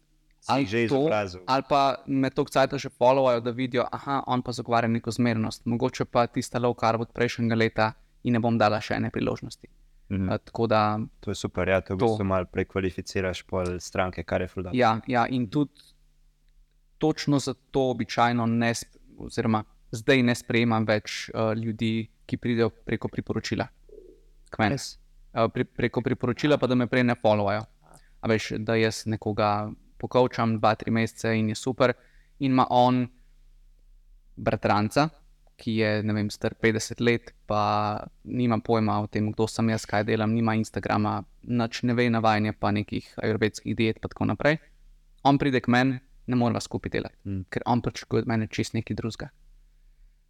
Speaker 1: ali
Speaker 2: že izobrazil.
Speaker 1: ali pa me to cajt že followajo, da vidijo, aha, on pa zagovarja neko zmernost, mogoče pa tista low carb od prejšnjega leta in ne bom dala še ene priložnosti.
Speaker 3: Mhm.
Speaker 1: Uh, tako da
Speaker 2: To je super, ja, to v
Speaker 1: To.
Speaker 2: bistvu malo prekvalificiraš pol stranke, kar je fulda.
Speaker 1: Ja, ja, in tudi točno zato običajno ne, oziroma zdaj ne sprejemam več uh, ljudi, ki pridejo preko priporočila. K meni. Uh, pri, preko priporočila pa da me prej ne followajo. A veš, da jaz nekoga pokovčam dva, tri mesece in je super, in ima on bratranca. Ki je ne vem, star 50 let, pa nima pojma o tem, kdo sem jaz, kaj delam, nima Instagrama, nič ne ve, navajanje pa nekih ajurvedskih diet, in tako naprej on pride k meni, ne moreva skupaj delati,
Speaker 2: mm.
Speaker 1: ker on pričakuje od mene čist nekaj drugega.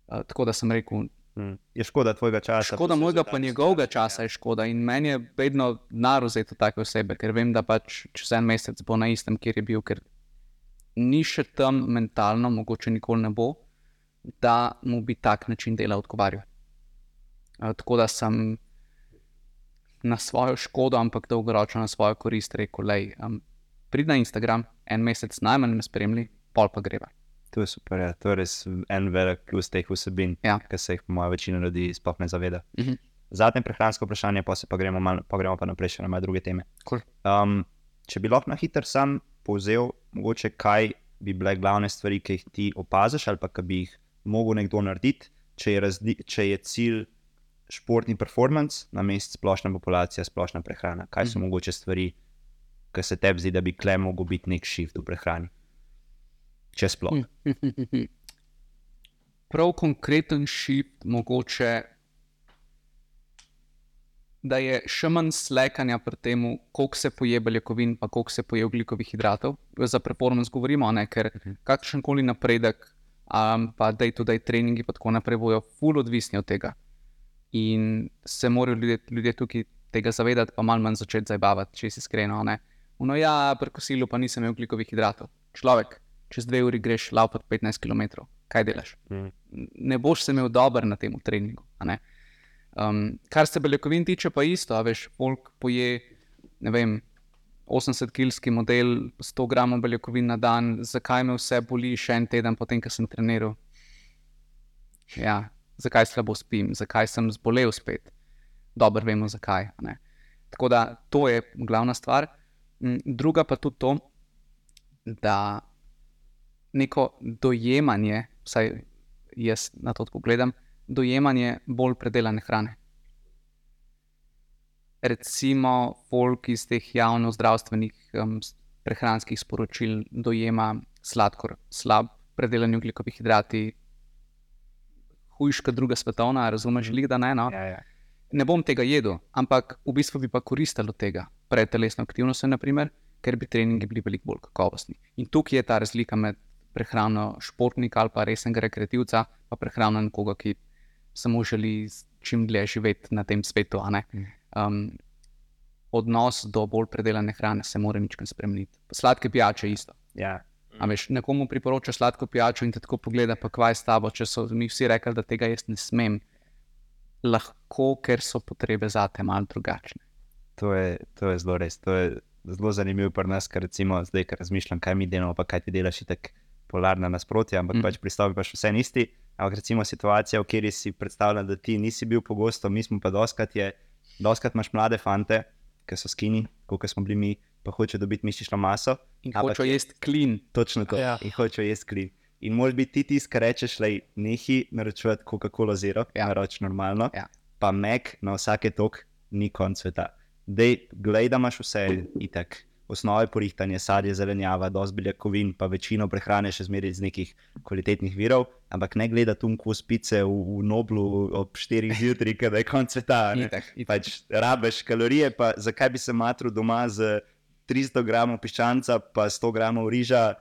Speaker 1: Uh, tako da sem rekel,
Speaker 2: Mm. Je škoda tvojega časa.
Speaker 1: škoda mojega, pa njegovega časa je škoda. In meni je vedno narozeti take osebe, ker vem, da pač čez en mesec bo na istem, kjer je bil, ker ni še tam mentalno, mogoče nikoli ne bo, da mu bi tak način dela odgovarjal. Tako da sem na svojo škodo, ampak dolgoročno na svojo korist rekel, da um, prid na Instagram, en mesec najmanj me spremlji, pol pa greva.
Speaker 2: To je super, ja. to je res en velik plus teh vsebin,
Speaker 1: Ja.
Speaker 2: ki se jih po mojem večina ljudi sploh ne zaveda. zadnje prehransko vprašanje, pa se pa gremo, mal, pa gremo pa naprej še na druge teme.
Speaker 1: Cool.
Speaker 2: Um, če bi lahko na hitro sam povzel, mogoče kaj bi bile glavne stvari, ki jih ti opaziš, ali pa ki bi jih mogel nekdo narediti, če je, razli, če je cilj športni performance, na mestu splošna populacija, splošna prehrana. Kaj so mm. mogoče stvari, ki se tebi zdi, da bi kle mogel biti nek shift v prehrani? Če sploh.
Speaker 1: Prav konkreten shift, mogoče, da je še manj slekanja pri tem, koliko se poje beljakovin, pa koliko se poje ugljikovih hidratov. Za performance govorimo, ne, ker kakršen koli napredek, um, pa da je tudi treningi, pa tako naprej, bojo ful odvisni od tega. In se morajo ljudje, ljudje tukaj tega zavedati, pa malo manj začeti zabavati, če si iskreno. Ne. No, ja, pri kosilu pa nisem imel ugljikovih hidratov. Človek, čez dve uri greš laupati 15 km, kaj delaš?
Speaker 4: Mm.
Speaker 1: Ne boš se imel dober na tem treningu. Um, kar se beljakovin tiče, pa isto, a veš, folk poje, ne vem, 80-kilski model, 100 gramov beljakovin na dan, zakaj me vse boli še en teden, potem, ko sem treniral. Ja, zakaj slabo spim, zakaj sem zbolel spet. Dobro vemo, zakaj. ne. Tako da to je glavna stvar. Mm, Druga pa tudi to, da neko dojemanje, vsaj jaz na to tako gledam, dojemanje bolj predelane hrane. Recimo, folk iz teh javno-zdravstvenih um, prehranskih sporočil dojema sladkor, slab, predelani ugljikovih hidrati, hujška druga svetovna, razumeš, želi da ne. No?
Speaker 2: Ja, ja.
Speaker 1: ne bom tega jedel, ampak v bistvu bi pa koristil od tega, pred telesno aktivnostjo, naprimer, ker bi treningi bili veliko bolj kakovostni. In tukaj je ta razlika med prehrano športnika ali pa resnega rekreativca, pa prehrano nekoga, ki samo želi čim dlje živeti na tem svetu. ne. Um, odnos do bolj predelane hrane se mora ničkrat spremeniti. Sladke pijače isto.
Speaker 2: Ja.
Speaker 1: A veš, nekomu priporoča sladko pijačo in te tako pogleda, pa kvaj s tabo, če so mi vsi rekli, da tega jaz ne smem. Lahko, ker so potrebe za te malo drugačne.
Speaker 2: To je, to je zelo res. To je zelo zanimivo pri nas, ker recimo zdaj, ker razmišljam, kaj mi delamo, pa kaj ti delaš, je tako polarna nasprotja, ampak
Speaker 1: Mm.
Speaker 2: pač pristopi pa še vse isti. Ampak recimo situacija, v kateri si predstavljam, da ti nisi bil pogosto, mi smo pa doskrat je, doskrat imaš mlade fante, ki so skini, kot smo bili mi, pa hočejo dobiti mišično maso.
Speaker 1: In
Speaker 2: Ampak
Speaker 1: hočejo
Speaker 2: je-
Speaker 1: jesti klin.
Speaker 2: Točno to.
Speaker 4: Ja.
Speaker 2: In hočejo jesti klin. In moraš biti ti tisti, ki rečeš, da nehi naročati Coca-Cola Zero,
Speaker 1: Ja.
Speaker 2: naroč normalno,
Speaker 1: Ja.
Speaker 2: pa Mac na vsake tok ni konc sveta. Dej, glej, da imaš vse itak. Osnove porihtanja, sadje, zelenjava, dosti beljakovin, pa večino prehrane še zmeraj iz nekih kvalitetnih virov, ampak ne gleda tu kus pice v, v Noblu ob 4 zjutraj, kada je konc sveta.
Speaker 1: Itak, itak.
Speaker 2: Pač rabeš kalorije, pa zakaj bi se matru doma z 300 gramov piščanca, pa 100 gramov riža,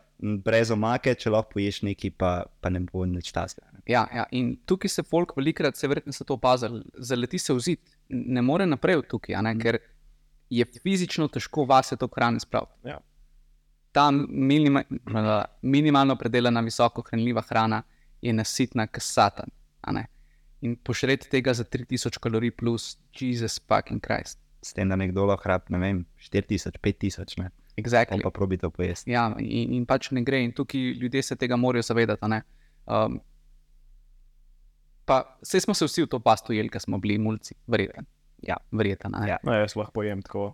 Speaker 2: brez omake, če lahko poješ nekaj, pa, pa ne bo nič tasga.
Speaker 1: Ja, ja, in tukaj se folk velikrat, se verjetno to opazil, zaleti se v zid, ne more naprej od tukaj, ker je fizično težko vase to hrane spraviti.
Speaker 4: Ja.
Speaker 1: Ta minima, minimalno predelana, visoko hranljiva hrana je nasitna, kot satan. a ne. In pošreti tega za 3000 kalorij plus, Jezus fucking Christ.
Speaker 2: S tem, da nekdo lahko hrab, ne vem, 4000, 5000, ne.
Speaker 1: Exactly.
Speaker 2: Pa probi to pojesti.
Speaker 1: Ja, in, in pač ne gre, in tukaj ljudje se tega morajo zavedati. a ne. Um, pa vse smo se vsi v to pasto jeli, ker smo bili mulci, verjeten.
Speaker 2: Ja.
Speaker 1: ne.
Speaker 2: Ja.
Speaker 4: No, jaz lahko pojem tako.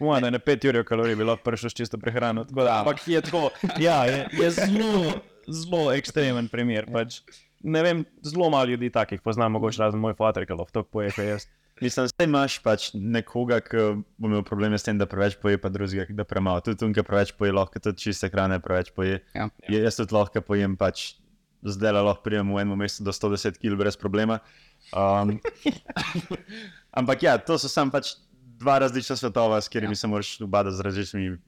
Speaker 4: Moja, da na 5 ur kalorij bi lahko prišel s čisto prehrano. Tako da, ampak je tako. Ja, je, je zelo, zelo ekstremen primer. Pač, ne vem, zelo malo ljudi takih poznam, mogoče razen moj fotor, ki lahko to poje, kot jaz.
Speaker 3: Mislim, da imaš pač nekoga, ki bo imel probleme s tem, da preveč poje, pa drugega, da premalo. Tudi tu, ki preveč poje, lahko tudi čiste hrane preveč poje.
Speaker 1: Ja.
Speaker 3: Ja. Jaz tudi lahko pojem, pač zdaj lahko pridem v enem mesecu do 110 kg brez problema. Um, ampak ja, to so samo pač dva različna svetova, s katerimi
Speaker 1: Ja.
Speaker 3: ja. se moraš ubadati z različnimi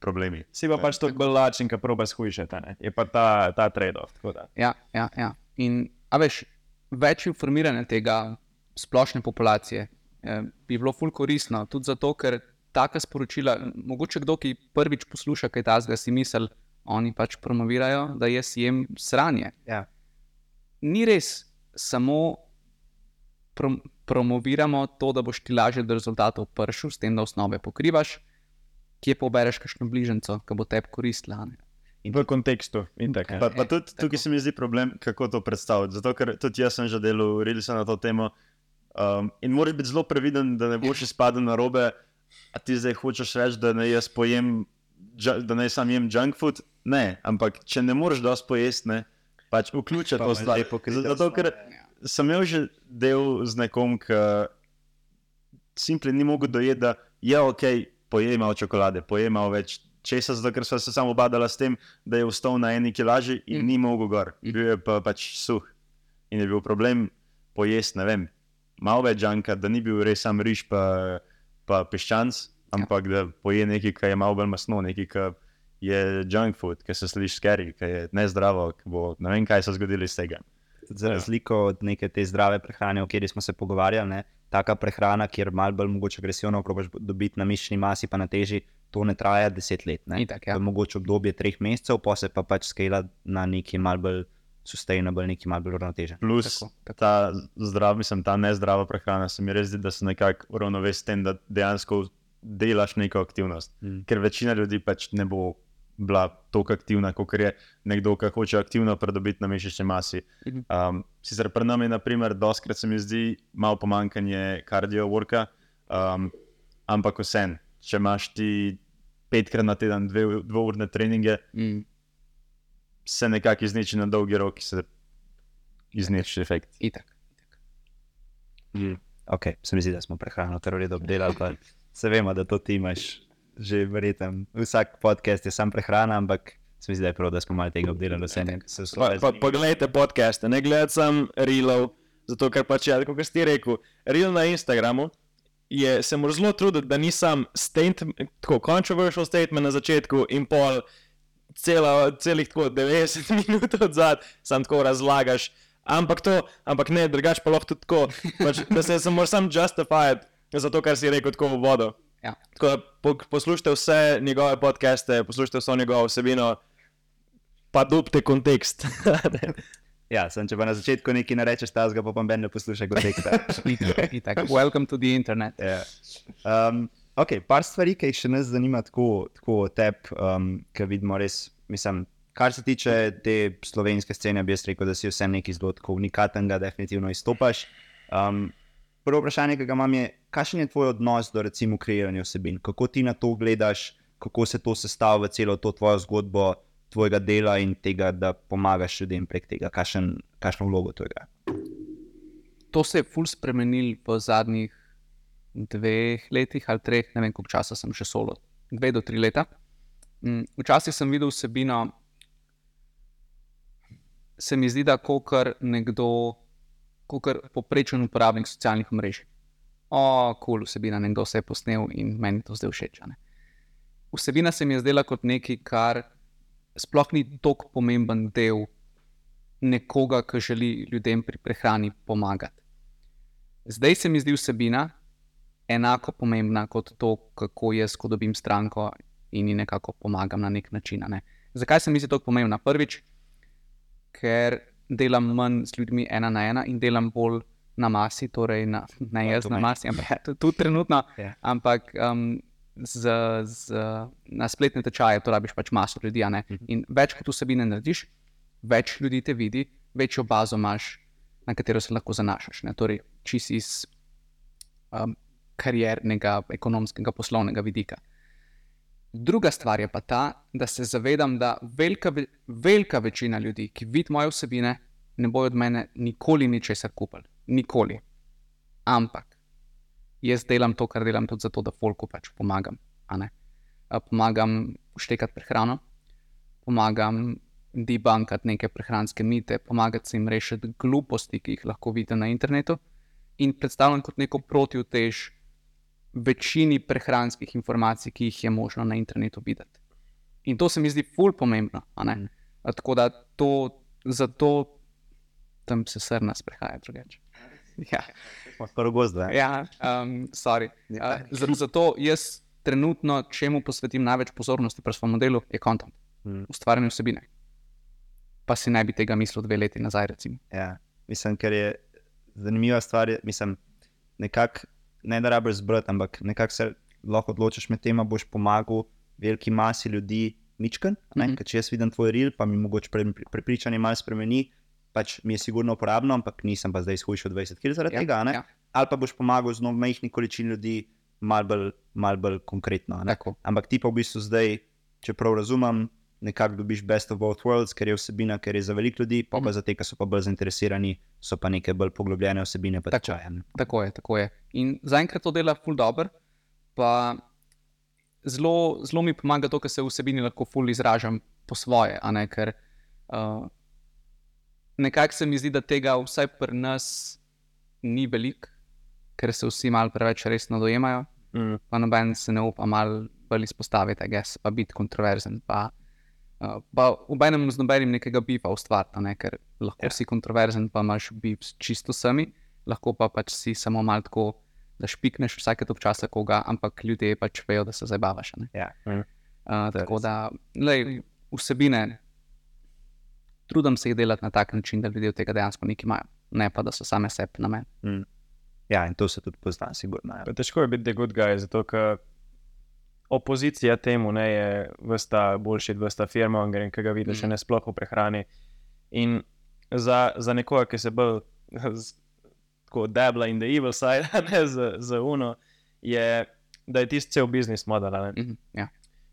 Speaker 3: problemi.
Speaker 4: Si pa pač to bolj lačen, ki proba shujšati. ne. Je pa ta, ta trade-off. tako da.
Speaker 1: Ja, ja, ja. In, a veš, več informiranja tega splošne populacije eh, bi bilo ful koristno, tudi zato, ker taka sporočila, mogoče kdo, ki prvič posluša kaj tasga, si misli, oni pač promovirajo, da jaz jem sranje.
Speaker 2: Ja.
Speaker 1: Ni res, samo prom promoviramo to, da boš ti lažje do rezultatov prišel, s tem, da osnove pokrivaš, kje pobereš kakšno bližnjico, ki bo tebi koristila. a ne.
Speaker 4: V kontekstu in tako.
Speaker 3: Pa, pa
Speaker 1: Ja,
Speaker 3: tudi
Speaker 1: tako.
Speaker 3: tukaj se mi zdi problem, kako to predstaviti. Zato, ker tudi jaz sem že delal, rili sem na to temo. Um, in moraš biti zelo previden, da ne boš izpadel na robe. A ti zdaj hočeš reči, da naj jaz pojem, da naj sam jem junk food? Ne, ampak če ne moreš dosti pojesti, ne, pač vključi
Speaker 2: Pa
Speaker 3: to
Speaker 2: krito
Speaker 3: Zato, ker
Speaker 1: Ja.
Speaker 3: Sem imel že del z nekom, ki simpli ni mogel dojeti, da je ok, pojem malo čokolade, pojem malo več česa, zato ker sva se samo badala s tem, da je vstal na eni kilaži in
Speaker 1: Mm.
Speaker 3: mm. ni mogel gor. Bil je pa pač suh. In je bil problem pojesti, ne vem, malo več žanka, da ni bil res sam riž pa, pa piščanc, ampak ja. da poje nekaj, kar je malo bolj masno, nekaj, kar je junk food, ki se sliši skeri, ki je nezdravo, ki bo ne vem, kaj se zgodilo iz tega.
Speaker 2: Za razliko od neke te zdrave prehrane, o kateri smo se pogovarjali, ne, taka prehrana, kjer malo bolj mogoče agresivno probaš dobiti na mišični masi, pa na teži, to ne traja deset let. Ne.
Speaker 1: Itak, ja.
Speaker 2: To je mogoče obdobje treh mesecev, pa se pa pač skala na neki mal bolj sustainable, neki mal bolj uravnotežen.
Speaker 3: Plus
Speaker 1: Tako, tako.
Speaker 3: ta zdrav, mislim, ta nezdrava prehrana se mi res zdi, da se nekako uravnovesi s tem, da dejansko delaš neko aktivnost.
Speaker 2: Mm.
Speaker 3: Ker večina ljudi pač ne bo bila tako aktivna, kot je nekdo, ki hoče aktivno pridobiti na mišični masi.
Speaker 1: Mhm.
Speaker 3: Um, sicer pred nami, na primer, doskrat se mi zdi malo pomankanje kardio-worka, um, ampak vsem, če imaš ti petkrat na teden dve, dvourne treninge,
Speaker 1: Mm,
Speaker 3: se nekako izniči na dolgi rok, se izniči efekt.
Speaker 1: itak.
Speaker 2: Ok, se mi zdi, da smo prehrano kar redu obdelali. pa Se vemo, da to ti imaš že verjetno. Vsak podcast je sam prehrana, ampak se mi zdi, da je prav, da smo malo tega obdelali. Vse ne, se
Speaker 4: Pa, pa, poglejte podcaste, ne gledajte sam reelov, zato ker pač je, kot ste rekel, reel na Instagramu. Je, se moraš zelo truditi, da nisem tako controversial statement na začetku in pol cela, celih tako 90 minut od zadaj, sam tako razlagaš. Ampak to, ampak ne, drugače pa lahko tudi tako, pač, da se, moraš sam justify za to, kar si rekel tako v vodo.
Speaker 1: Ja.
Speaker 4: Tako da po, poslušajte vse njegove podcaste, poslušajte vso njegovo vsebino, pa dubte kontekst.
Speaker 2: Ja, sem, če pa na začetku nekaj ne rečeš, ta zga pa pa ben ne posluša konteksta.
Speaker 1: Itak, itak. Welcome to the internet.
Speaker 2: Ja. Um, ok, par stvari, ki jih še nas zanima, tako, tako tebi, um, ki vidimo res. Mislim, kar se tiče te slovenske scene, bi jaz rekel, da si vse nekaj zelo unikatnega, definitivno izstopaš. Um, prvo vprašanje, ki ga imam, je, kakšen je tvoj odnos do recimo kreiranja vsebin? Kako ti na to gledaš, kako se to sestavlja v celo to tvojo zgodbo, tvojega dela in tega, da pomagaš ljudem prek tega, kakšen, kakšno vlogo to igra.
Speaker 1: To se je ful spremenil v zadnjih dveh letih ali treh, ne vem koliko časa sem še solo, dve do tri leta. Mm, Včasih sem videl vsebino, se mi zdi, da kot nekdo, kot poprečen uporabnik socialnih mrež. O, kul, cool, vsebina, nekdo se je posnel in meni to zdaj všeč. Vsebina se mi je zdela kot nekaj, kar sploh ni tako pomemben del nekoga, ki želi ljudem pri prehrani pomagati. Zdaj se mi zdi vsebina enako pomembna kot to, kako jaz, ko dobim stranko in ji nekako pomagam na nek način. Ne. Zakaj se mi zdi to pomembna? Prvič, ker delam manj z ljudmi ena na ena in delam bolj na masi, torej na,
Speaker 2: Ja,
Speaker 1: jaz
Speaker 2: to
Speaker 1: na masi, ampak tudi trenutno.
Speaker 2: Ja.
Speaker 1: Ampak um, z, z, na spletne tečaje to rabiš pač maso ljudi. ne.
Speaker 2: Mhm.
Speaker 1: In več kot vsebine narediš, več ljudi te vidi, večjo bazo imaš, na katero se lahko zanašaš. Ne? Torej, čisi iz um, kariernega, ekonomskega, poslovnega vidika. Druga stvar je pa ta, da se zavedam, da velika, ve- velika večina ljudi, ki vidi moje vsebine, ne bojo od mene nikoli ničesar kupili. Nikoli. Ampak jaz delam to, kar delam, tudi zato, da folku pač pomagam. Pomagam štekati prehrano, pomagam debunkati neke prehranske mite, pomagati jim rešiti gluposti, ki jih lahko vidite na internetu, in predstavljam kot neko protivtež večini prehranskih informacij, ki jih je možno na internetu videti. In to se mi zdi ful pomembno.
Speaker 2: Mm.
Speaker 1: Tako da to, zato tam se srna sprehaja drugače. Ja.
Speaker 2: Prvo gozdo, ja.
Speaker 1: Um, sorry. Uh, za- zato jaz trenutno, čemu posvetim največ pozornosti pri svojem modelu, je kontent,
Speaker 2: Mm.
Speaker 1: ustvarjanje vsebine. Pa si ne bi tega mislil dve leti nazaj. Recimo.
Speaker 2: Ja, mislim, ker je zanimiva stvar. Mislim, nekako ne da rabiš zbrati, ampak nekako se lahko odločiš med tem, a boš pomagal veliki masi ljudi, ničken. Mm. -hmm. Če jaz vidim tvoj reel, pa mi mogoče pre, prepričanje malo spremeni, pač mi je sigurno uporabno, ampak nisem pa zdaj izhujšal 20 kg zaradi
Speaker 1: Ja,
Speaker 2: tega. ne.
Speaker 1: ja.
Speaker 2: ali pa boš pomagal z majhni količini ljudi, malo bolj, mal bolj konkretno. Ampak ti pa v bistvu zdaj, če prav razumem, nekako dobiš best of both worlds, ker je vsebina, ker je za veliko ljudi, pa, pa
Speaker 1: Mhm.
Speaker 2: za te, ki so pa bolj zainteresirani, so pa neke bolj poglobljene vsebine, pa
Speaker 1: Tako.
Speaker 2: tečaje. ne.
Speaker 1: Tako je, tako je. In zaenkrat to dela ful dobro, pa zelo, zelo mi pomaga to, ker se v vsebini lahko ful izražam po svoje. a Ne, ker uh, nekako se mi zdi, da tega vsaj pri nas ni veliko, ker se vsi malo preveč resno dojemajo,
Speaker 4: Mm.
Speaker 1: pa noben se ne upa malo bolj izpostaviti, gess, pa biti kontroverzen. Pa, uh, pa v enem z nobenim nekega bifa ustvariti, a ne, ker lahko
Speaker 2: Ja.
Speaker 1: si kontroverzen, pa imaš bif s čisto sami, lahko pa pač si samo malo tako, da špikneš vsake tok časa koga, ampak ljudje pač vejo, da se zabavaš. a ne.
Speaker 2: Ja.
Speaker 1: Uh,
Speaker 2: je
Speaker 1: tako da, lej, vsebine, trudim se jih delati na tak način, da ljudje od tega dejansko nekaj imajo, ne pa da so same sebi na meni.
Speaker 2: ja, in to se tudi pozna, sigurno. Ja.
Speaker 4: Pa Težko je biti the good guy, zato ker opozicija temu ne je vsta boljši, vsta firma, ki ga vidiš,
Speaker 1: Mm.
Speaker 4: mm. ne sploh v prehrani. In za, za nekoga, ki se bolj tako debla in the evil side, ne za, za uno, je, da je tisti cel biznis model. ne.
Speaker 1: Mhm, ja,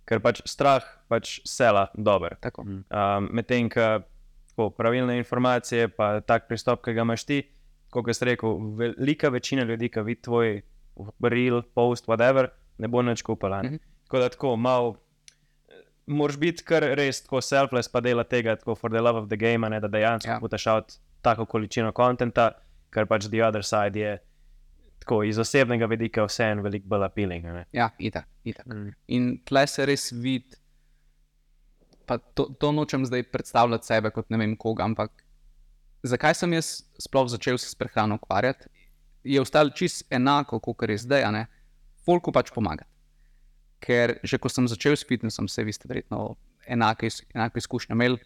Speaker 4: Ker pač strah pač sela dober.
Speaker 1: tako.
Speaker 2: Mhm.
Speaker 4: Um, Medtem, ko tako, pravilne informacije, pa tak pristop, ki ga imaš ti, kot si rekel, velika večina ljudi, ki vidi tvoj reel, post, whatever, ne bo nič kupila.
Speaker 1: Mhm.
Speaker 4: Mm -hmm. Tako da tako malo. Moraš biti kar res tako selfless, pa dela tega tako for the love of the game, ne da dejansko
Speaker 1: Ja.
Speaker 4: ja. putaš out tako količino konta, ker pač the other side je tako iz osebnega vidika vseeno veliko bolj appealing. ne.
Speaker 1: Ja, itak, itak.
Speaker 4: Mm.
Speaker 1: In tle se res vidi, pa to, to nočem zdaj predstavljati sebe kot ne vem koga, ampak zakaj sem jaz sploh začel se s prehrano ukvarjati, je ostalo čist enako, kot je zdaj, ne, folku pač pomagati. Ker že ko sem začel s fitnessom, se vi ste verjetno enake, enako izkušnje imeli,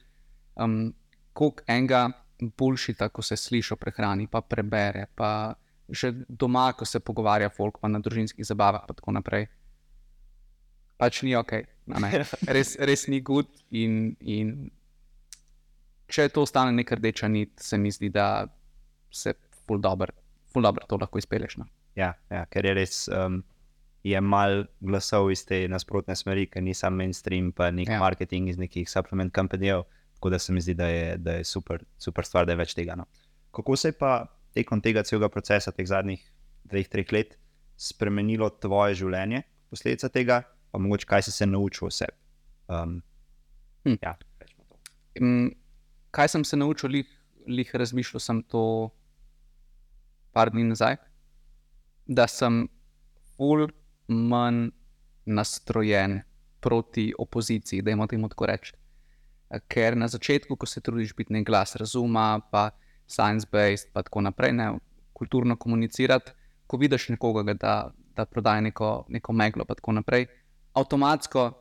Speaker 1: um, koliko enega boljšita, ko se sliši o prehrani, pa prebere, pa že doma, ko se pogovarja folk, pa na družinskih zabavah, pa tako naprej. Pač ni ok, res, res ni gud. In, in če to ostane neka rdeča nit, se mi zdi, da se ful dobro ful dobro to lahko izpeleš. No.
Speaker 2: Ja, ja, ker je res. Um, Je mal glasov iz te nasprotne smeri, ker ni sam mainstream, pa nek
Speaker 1: Ja.
Speaker 2: marketing iz nekih supplement kompanijev. Tako da se mi zdi, da je, da je super, super stvar, da je več tega. No. Kako se je pa tekom tega celega procesa, teh zadnjih dveh, treh let, spremenilo tvoje življenje, posledica tega, pa mogoče kaj si se naučil o sebi? Um,
Speaker 1: Hm.
Speaker 2: Ja, rečemo to.
Speaker 1: Kaj sem se naučil, lih, lih razmišljal sem to par dni nazaj, da sem ful manj nastrojen proti opoziciji, da imamo temu tako reči. Ker na začetku, ko se trudiš biti nek glas razuma, pa science-based, pa tako naprej, ne, kulturno komunicirati, ko vidiš nekoga, da, da prodaja neko, neko meglo, pa tako naprej, avtomatsko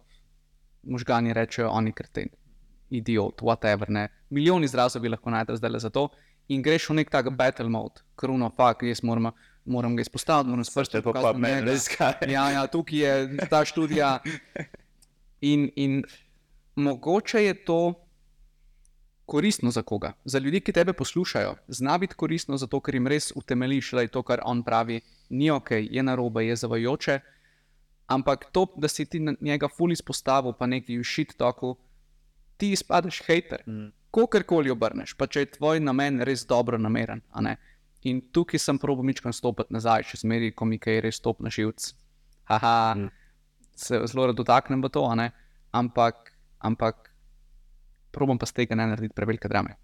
Speaker 1: možgani rečejo, oni krteni idiot, whatever. Ne. Milijon izrazov bi lahko najdel zdaj za to. In greš v nek tak battle mode, kruno, fakt, jaz moram, moram ga izpostaviti, moram sprsti
Speaker 2: je pa pa meni res kaj.
Speaker 1: Ja, ja, tukaj je ta študija. In, in mogoče je to koristno za koga, za ljudi, ki tebe poslušajo. Zna biti koristno zato, ker jim res utemeliš, da je to, kar on pravi, ni ok, je narobe, je zavajoče. Ampak to, da si ti njega ful izpostavil, pa neki v shit toku, ti izpadeš hater.
Speaker 2: Mm.
Speaker 1: Kokorkoli obrneš, pa če je tvoj namen res dobro nameren. In tukaj sem probo mičkam stopiti nazaj, še zmeraj, ko mi kaj res stop na živc. Haha,
Speaker 2: Mm.
Speaker 1: se zelo rado dotaknem v to, ampak, ampak probam pa z tega ne narediti prevelike drame.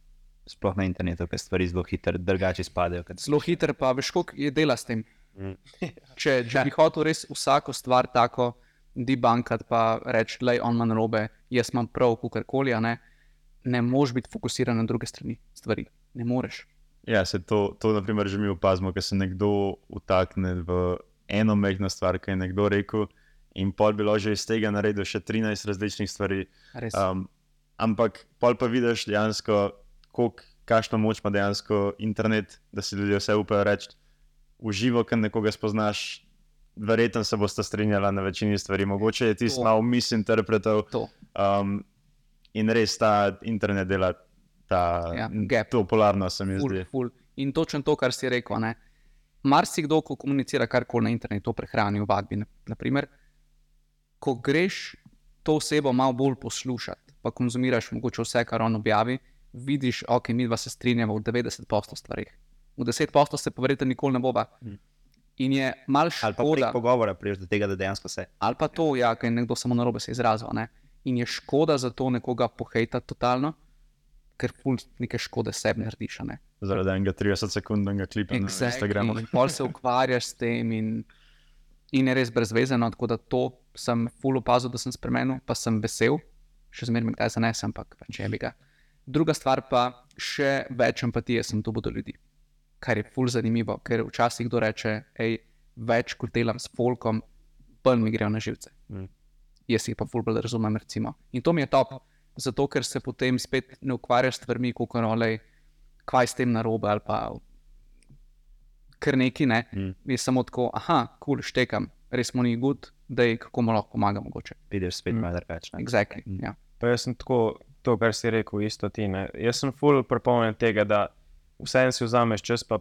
Speaker 2: Sploh na internetu, ker stvari zelo hitro, drugače spadajo.
Speaker 1: Zelo hiter pa veš, koliko je dela s tem.
Speaker 2: Mm.
Speaker 1: Če, če bi hotel res vsako stvar tako debankati, pa reči, da je on manj robe, jaz imam prav, kakorkoli, a ne, ne moreš biti fokusiran na druge strani stvari. Ne moreš.
Speaker 3: Ja, se to, to naprimer, že mi opazimo, ker se nekdo utakne v eno mehko stvar, ki je nekdo rekel, in pol bi lahko že iz tega naredil še 13 različnih stvari.
Speaker 1: Res.
Speaker 3: Um, ampak pol pa vidiš dejansko, kakšno moč ima dejansko internet, da si ljudje vse upajo reči. Uživo, ker nekoga spoznaš, verjetno se boste strinjali na večini stvari. Mogoče je tisti malo misinterpretov.
Speaker 1: To.
Speaker 3: Um, in res ta internet dela ta,
Speaker 1: Ja, gap.
Speaker 3: to polarno, se mi
Speaker 1: Ful,
Speaker 3: zdi.
Speaker 1: ful. In točno to, kar si rekel. Ne? marsikdo, ko komunicira karkoli na internetu, prehrani, o vadbi, na- naprimer, ko greš to osebo malo bolj poslušati, pa konzumiraš mogoče vse, kar on objavi, vidiš, ok, mi dva se strinjamo v 90% stvarih. V 10% se pa verjetno nikoli ne bova.
Speaker 2: Mm.
Speaker 1: In je mal
Speaker 2: Ali pa
Speaker 1: škoda,
Speaker 2: pogovora priješ do tega, da dejansko se.
Speaker 1: ali pa to, ja, ker je nekdo samo na robe se izrazil. Ne? In je škoda za to nekoga pohejtati totalno, ker ful neke škode sebi narediš. Ne?
Speaker 3: Zaradi enega 30-sekundnega klipa na Instagramu.
Speaker 1: Exactly. In pol se ukvarjaš s tem, in, in je res brezvezeno. Tako da to sem ful opazil, da sem spremenil, pa sem vesel, še zmeraj kdaj zanesem, ampak je bi ga. Druga stvar pa še več empatije sem tu do ljudi, kar je ful zanimivo, ker včasih kdo reče, hej, več kot delam s folkom, bolj mi grejo na živce.
Speaker 2: Mm.
Speaker 1: Jaz jih pa ful bolj razumem. Recimo. In to mi je top, zato ker se potem spet ne ukvarjaš s stvarmi, kot je kaj s tem narobe ali pa kar neki ne.
Speaker 2: Mm.
Speaker 1: Je samo tako, aha, kul, cool, štekam, res mu ni gud, da je kako mu lahko pomaga mogoče.
Speaker 2: Vidiš spet
Speaker 4: Mm.
Speaker 2: malo drugače.
Speaker 1: Exactly.
Speaker 2: Mm.
Speaker 1: Ja.
Speaker 4: Pa jaz sem tako, to, kar si rekel, isto ti. Ne. Jaz sem full prepolnjen tega, da vseeno si vzameš čas, pa,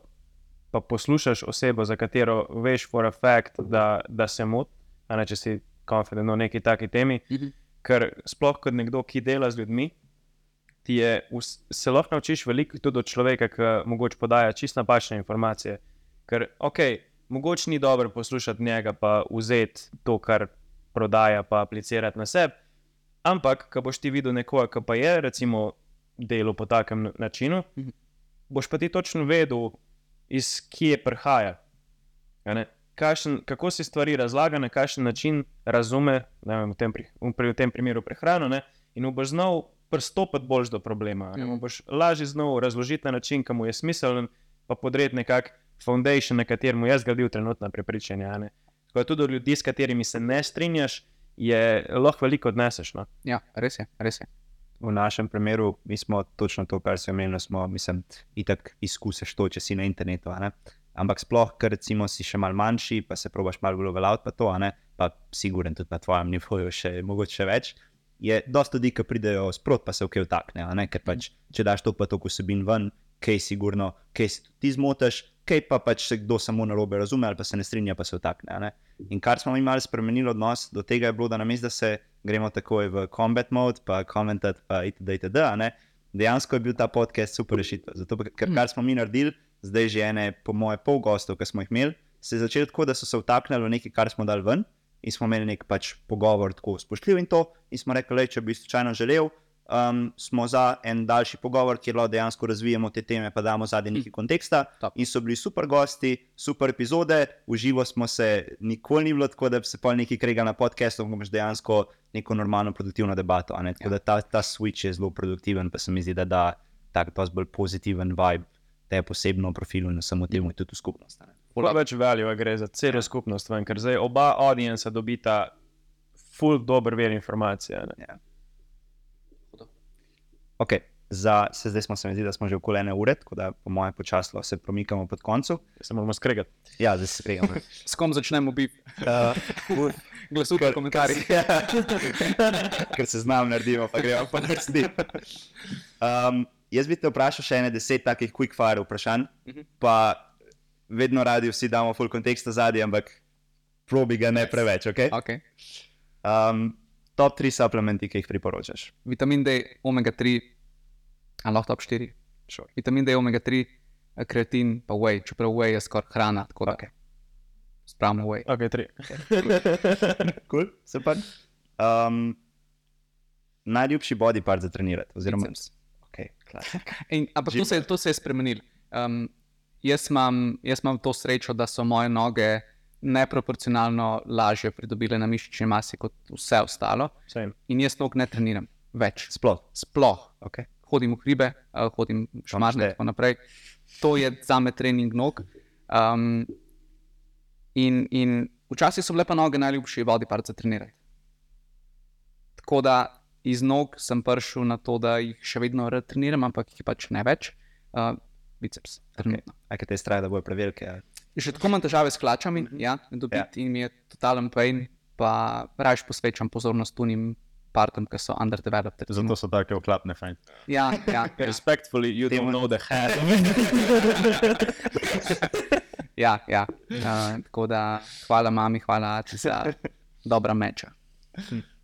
Speaker 4: pa poslušaš osebo, za katero veš for a fact, da, da se moti, a ne če si confident o neki taki temi.
Speaker 1: Mhm.
Speaker 4: Ker sploh kot nekdo, ki dela z ljudmi, ti je, se lahko naučiš veliko tudi od človeka, ki mogoče podaja čisto napačne informacije. Ker, ok, mogoče ni dobro poslušati njega, pa vzeti to, kar prodaja, pa aplicirati na sebe. Ampak, ko boš ti videl nekoga, ki pa je, recimo, delo po takem na- načinu,
Speaker 1: Mhm.
Speaker 4: boš pa ti točno vedel, iz kje prihaja. Kakšen, kako si stvari razlaga, na kakšen način razume, ne vem, v, tem, pri, v, tem primeru prehrano, ne, in boš znal pristopiti bolj do problema. mu boš lažje znal razložiti na način, ki mu je smiseln, pa podreti nekakšen foundation, na katerem je zgradil trenutna prepričanja. Tako da tudi od ljudi, s katerimi se ne strinjaš, je lahko veliko odneseš. No?
Speaker 1: ja, res je, res je.
Speaker 2: V našem primeru mi smo točno to, kar si omenil, smo, mislim, itak izkusiš to, če si na internetu. a ne. Ampak sploh, ker recimo si še mal manjši, pa se probaš malo bolj uveljaviti, pa to, a ne, pa siguren tudi na tvojem nivoju, še mogoče več. Je dosta ljudi, ki pridejo sprot, pa se v kaj vtakne, a ne, ker pač, če daš to pa toliko vsebin ven, kaj sigurno, kaj si ti zmotiš, kaj pa pač se kdo samo na robe razume ali pa se ne strinja, pa se vtakne. a ne. In kar smo mi malo spremenili odnos do tega, je bilo, da namesto da se gremo takoj v combat mode, pa komentat, pa itd. itd. Dejansko je bil ta podcast super rešitev. Zato, ker kar smo mi naredili, zdaj že ene, po moje, pol gostov, ki smo jih imeli, se je začelo tako, da so se vtaknili v nekaj, kar smo dali ven, in smo imeli nek pač pogovor, tako spoštljiv in to. In smo rekli, le, če bi slučajno želel, um, smo za en daljši pogovor, kjer lahko dejansko razvijamo te teme, pa damo zadnji nekaj konteksta.
Speaker 1: Top.
Speaker 2: In so bili super gosti, super epizode, uživo smo se, nikoli ni bilo tako, da bi se pol nekaj kregali na podkastu, ampak imaš dejansko neko normalno, produktivno debato. Tako
Speaker 1: Ja.
Speaker 2: da ta, ta switch je zelo produktiven, pa se mi zdi, da da tak dosti bolj pozitiven vibe. Te posebno profilu in samo temu tudi v skupnost.
Speaker 4: Puno več value gre za celo skupnost, ven, ker zdaj oba audienca dobita full dober ver informacije. a ne.
Speaker 2: Okay. Za, se zdaj smo se mi zdi, da smo že okoli ene ure, tako da po mojem počasno se premikamo pod koncu.
Speaker 4: Se moramo skregati.
Speaker 2: Ja, zdaj se prijemo.
Speaker 1: S kom začnemo biti?
Speaker 2: Uh,
Speaker 1: Glasujte v komentarjih.
Speaker 2: Ker se znam, naredimo, pa gremo pa narediti. Um, jaz bi te vprašal še ene deset takih quick fire vprašanj,
Speaker 1: Mhm.
Speaker 2: pa vedno radi vsi damo full kontekst zadnji, ampak probi ga ne preveč. Okay?
Speaker 1: Okay.
Speaker 2: Um, top 3 supplementi, ki jih priporočaš.
Speaker 1: Vitamin D, omega 3, ali lahko top 4.
Speaker 2: Sure.
Speaker 1: Vitamin D, omega 3, kreatin, pa whey, čeprav whey je skoraj hrana, tako da
Speaker 2: Okay.
Speaker 1: spravimo whey.
Speaker 4: Ok, tri.
Speaker 2: Cool, super. Um, najljubši body part za trenirati, oziroma
Speaker 1: Biceps. In, ampak to se, to se je spremenilo. Um, jaz, imam, jaz imam to srečo, da so moje noge neproporcionalno lažje pridobile na mišični masi kot vse ostalo.
Speaker 4: Same.
Speaker 1: In jaz nog ne treniram več.
Speaker 2: Sploh.
Speaker 1: Sploh.
Speaker 2: Okay.
Speaker 1: Hodim v hribe, uh, hodim šmarne
Speaker 2: šteje.
Speaker 1: in tako naprej. To je za me trening nog. Um, in, in včasih so bile pa noge najljubši body part za trenirati. Tako da iz nog sem prišel na to, da jih še vedno rad treniram, ampak jih pač ne več. Uh, biceps. trenutno.
Speaker 2: A kaj te straja, da bojo prevelike? ali?
Speaker 1: Že tako imam težave s klačami, ja, dobiti ja. mi je totalen pain, pa raje posvečam pozornost tunim partom, ki so underdeveloped. recimo.
Speaker 3: Zato so take oklapne fajn.
Speaker 1: Ja, ja, ja.
Speaker 4: Respectfully, you
Speaker 2: Temu-
Speaker 4: don't know the head.
Speaker 1: Ja, ja. Uh, tako da hvala mami, hvala Ači za dobra meča.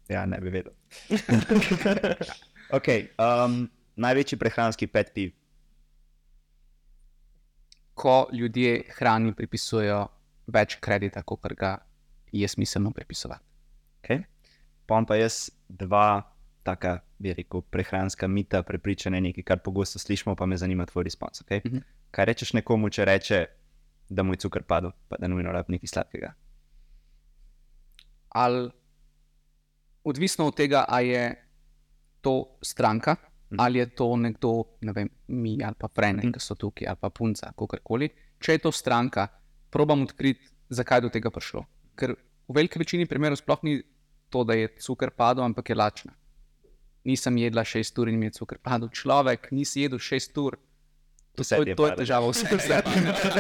Speaker 2: Ja, ne bi vedel. okay, um, največji prehranski pet piv.
Speaker 1: Ko ljudje hrani pripisujejo več kredita, kot ga je smiselno pripisovati.
Speaker 2: Okay. Pom pa jaz dva taka, bi rekel, prehranska mita, prepričanja, nekaj, kar pogosto slišimo, pa me zanima tvoj respons. Okay?
Speaker 1: Mhm.
Speaker 2: Kaj rečeš nekomu, če reče, da mu je cukor padel, pa da nujno rabi nekaj sladkega?
Speaker 1: Ali odvisno od tega, ali je to stranka,
Speaker 2: Mhm.
Speaker 1: ali je to nekdo, ne vem, mi ali pa frene,
Speaker 2: Mhm.
Speaker 1: ki so tukaj, ali pa punca, kakorkoli. Če je to stranka, probam odkriti, zakaj je do tega prišlo. Ker v veliki večini primerov sploh ni to, da je cukor padel, ampak je lačna. Nisem jedla šest ur in mi je cukor padel. Človek, nisi jedel šest ur. To, to,
Speaker 2: je
Speaker 1: to je
Speaker 2: padlo.
Speaker 1: težava, vse vse.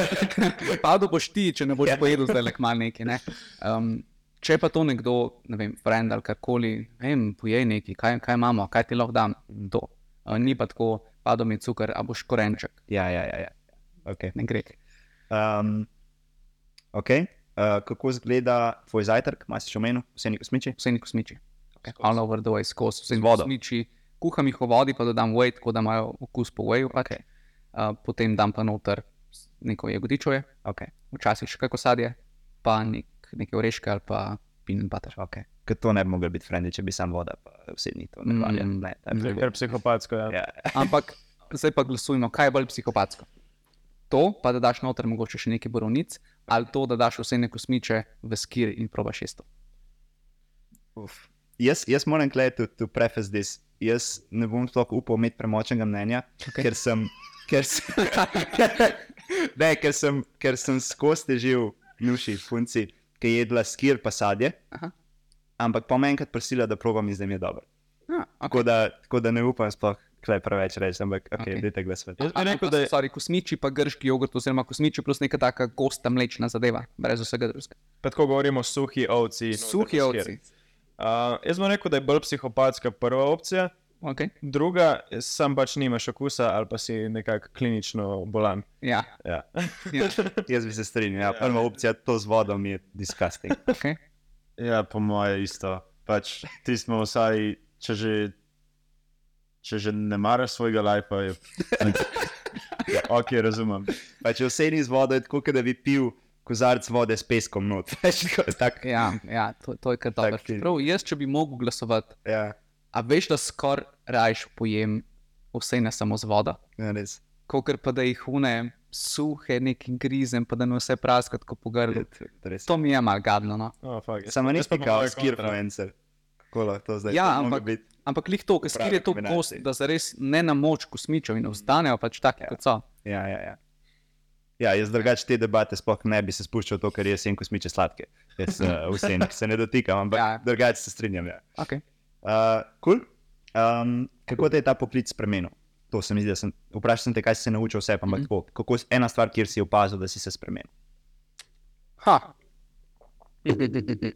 Speaker 1: Padel boš ti, če ne boš pojedel zdaj le kmal nekaj. Ne? Um, če pa to nekdo, ne vem, friend ali karkoli, vem, pojej nekaj, kaj, kaj imamo, kaj ti lahko dam, to. Uh, ni pa tako, padel mi je cukor, a boš korenček,
Speaker 2: Ja, ja, ja. ja. Okay.
Speaker 1: ne gre.
Speaker 2: Um, okay. uh, kako izgleda tvoj zajtrk, imaš še omenil, vse neko smiči?
Speaker 1: Vse ni kosmiči. All over the way, skozi vse
Speaker 2: vodo.
Speaker 1: kosmiči. Kuham jih v vodi, pa dodam whey, tako da imajo okus po wheyu. pač.
Speaker 2: Okay.
Speaker 1: Uh, potem dam pa noter neko jagodičoje,
Speaker 2: Okay.
Speaker 1: včasih še kako sadje, pa nek, neke oreške ali pa peanut butter.
Speaker 2: Okay. Ker to ne bi mogel biti frendi, če bi sam voda, pa vse ni to. Ne,
Speaker 1: Mm.
Speaker 2: ne, to je
Speaker 4: Ker psihopatsko je.
Speaker 2: Ja.
Speaker 1: Ampak zdaj pa glasujemo, kaj je bolj psihopatsko. To, pa da daš noter mogoče še nekaj borovnic, ali to, da daš vse neko smiče v skir in probaš šesto.
Speaker 2: Uf. Jaz, jaz moram gledati to, preface this. Jaz ne bom sploh upal imeti premočnega mnenja, okay. ker sem. Ker sem, ne, ker sem, ker sem skozi težil nuši, funci, ki je jedla skir pa sadje.
Speaker 1: Aha.
Speaker 2: Ampak pa me enkrat prosila, da probam in zdaj mi je dobro.
Speaker 1: Ah, okay.
Speaker 2: Tako da, tako da ne upam sploh kaj preveč reči, ampak ok,
Speaker 1: Okej.
Speaker 2: okay. dajte glasovati.
Speaker 4: Jaz bi rekel, da je
Speaker 1: Sorry, kosmiči pa grški jogurt, oziroma kosmiči plus neka taka gosta mlečna zadeva, brez vsega drugega.
Speaker 4: pa tako govorimo suhi ovci.
Speaker 1: Suhi ovci.
Speaker 4: Uh, jaz bom rekel, da je bolj psihopatska prva opcija,
Speaker 1: Okay.
Speaker 4: druga, sam pač nimaš okusa ali pa si nekako klinično bolan.
Speaker 1: Ja,
Speaker 4: Ja.
Speaker 1: ja.
Speaker 2: Jaz bi se strinjal. Ja. Prva opcija, to z vodom je disgusting.
Speaker 1: Okay.
Speaker 3: Ja, po moje isto. Pač ti smo vsaj, če že, če že ne maraš svojega lajfa, je. ok, razumem.
Speaker 2: Pa če vse ni z vodo, je tako, kot da bi pil kozarc vode s peskom not. Tako- tak,
Speaker 1: Ja, ja to, to je kar dobro. Prav, jaz, če bi mogel glasovati,
Speaker 2: ja,
Speaker 1: a veš, da skoraj rajš pojem vse ne samo z vodo.
Speaker 2: ja, res.
Speaker 1: kot pa da jih une suhe, neki grizem, pa da ne vse praskati kot po grlu.
Speaker 2: res.
Speaker 1: To mi je malo gadno. No.
Speaker 4: Oh, fuck,
Speaker 2: Samo kao
Speaker 4: moje
Speaker 2: skir influencer. Lahko to zdaj?
Speaker 1: Ja,
Speaker 2: To
Speaker 1: ampak-. Ampak lih to, ker skir je to gost, da zares ne na moč kosmičev in ostanejo pač taki,
Speaker 2: Ja.
Speaker 1: ja. kot so.
Speaker 2: Ja, ja, ja. Ja, jaz drugače te debate sploh ne bi se spuščal to, ker jaz sem kosmiče sladke. Jaz uh, vsem se ne dotikam, ampak ja.
Speaker 1: Ja.
Speaker 2: drugače se strinjam. Ja.
Speaker 1: Okay.
Speaker 2: Uh, cool. um, kako te je ta poklic spremenil? To se mi zdi, da sem vprašal sem te, kaj si se naučil vse, ampak mm. -hmm. tako, kako ena stvar, kjer si opazil, da si se spremenil.
Speaker 1: Ha.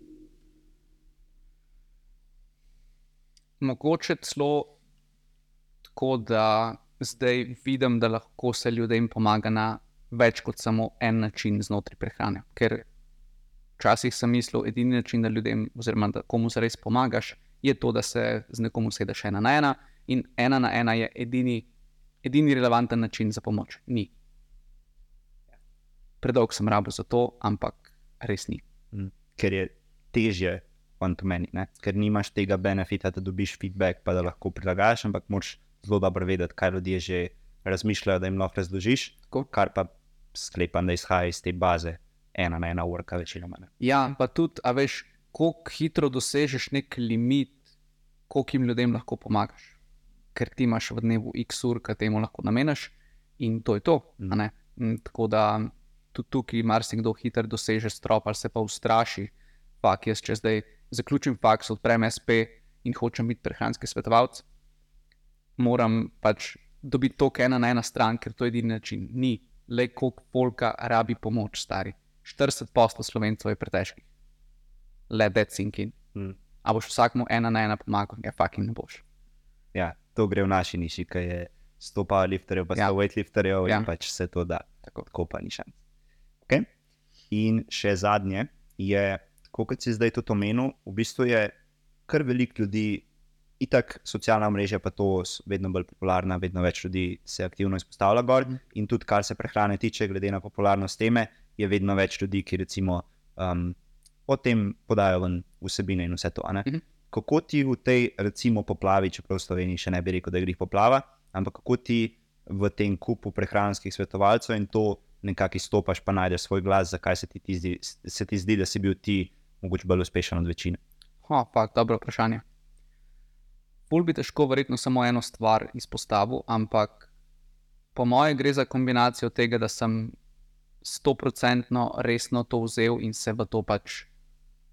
Speaker 1: Mogoče celo tako, da zdaj vidim, da lahko se ljudem pomaga na več kot samo en način znotraj prehrane. Ker včasih sem mislil, edini način, da ljudem, oziroma da komu zares pomagaš, je to, da se z nekom usedeš ena na ena, in ena na ena je edini, edini relevanten način za pomoč. Ni. Predolg sem rabo za to, ampak res ni.
Speaker 2: Mm. Ker je težje, on to meni, ne? ker nimaš tega benefita, da dobiš feedback, pa da lahko prilagajaš, ampak moraš zelo dobro vedeti, kaj ljudje že razmišljajo, da jim lahko razložiš.
Speaker 1: Tako.
Speaker 2: Kar pa sklepam, da izhaja iz te baze, ena na ena urka, večinoma. ne.
Speaker 1: Ja, pa tudi, a veš, koliko hitro dosežeš nek limit, koliko jim ljudem lahko pomagaš. Ker ti imaš v dnevu x ur, ki temu lahko nameniš, in to je to. Mm, Tako da tudi tukaj marsikdo hitro doseže strop ali se pa ustraši. Fak, jaz če zdaj zaključim faks, odprem SP in hočem biti prehranski svetovalec, moram pač dobiti to, ena na ena stran, ker to je edini način. Ni le koliko polka rabi pomoč, stari. 40 posto slovencev je pretežkih. Let that sink in.
Speaker 2: Mm.
Speaker 1: A boš vsakmu ena na ena pomagal, ja, fucking ne boš.
Speaker 2: Ja, to gre v naši niši, ki je 100 powerlifterjev, pa 100
Speaker 1: Ja.
Speaker 2: weightlifterjev
Speaker 1: Ja.
Speaker 2: in pač se to da.
Speaker 1: Tako.
Speaker 2: Tako pa ni šans. Okay? In še zadnje je, kot si zdaj tudi omenil, v bistvu je kar veliko ljudi, itak socialna mreža, pa to vedno bolj popularna, vedno več ljudi se aktivno izpostavlja gor. In tudi, kar se prehrane tiče, glede na popularnost teme, je vedno več ljudi, ki recimo um, o tem podajo ven vsebine in vse to. ne.
Speaker 1: Mhm.
Speaker 2: Kako ti v tej, recimo, poplavi, čeprav v Sloveniji še ne bi rekel, da je grih poplava, ampak kako ti v tem kupu prehranskih svetovalcev in to nekako izstopaš, pa najdeš svoj glas, zakaj se ti, ti zdi, se ti zdi, da si bil ti mogoče bolj uspešen od večine.
Speaker 1: Ha, fakt, dobro vprašanje. Pul bi težko verjetno samo eno stvar izpostavil, ampak po mojem gre za kombinacijo tega, da sem stoprocentno resno to vzel in se v to pač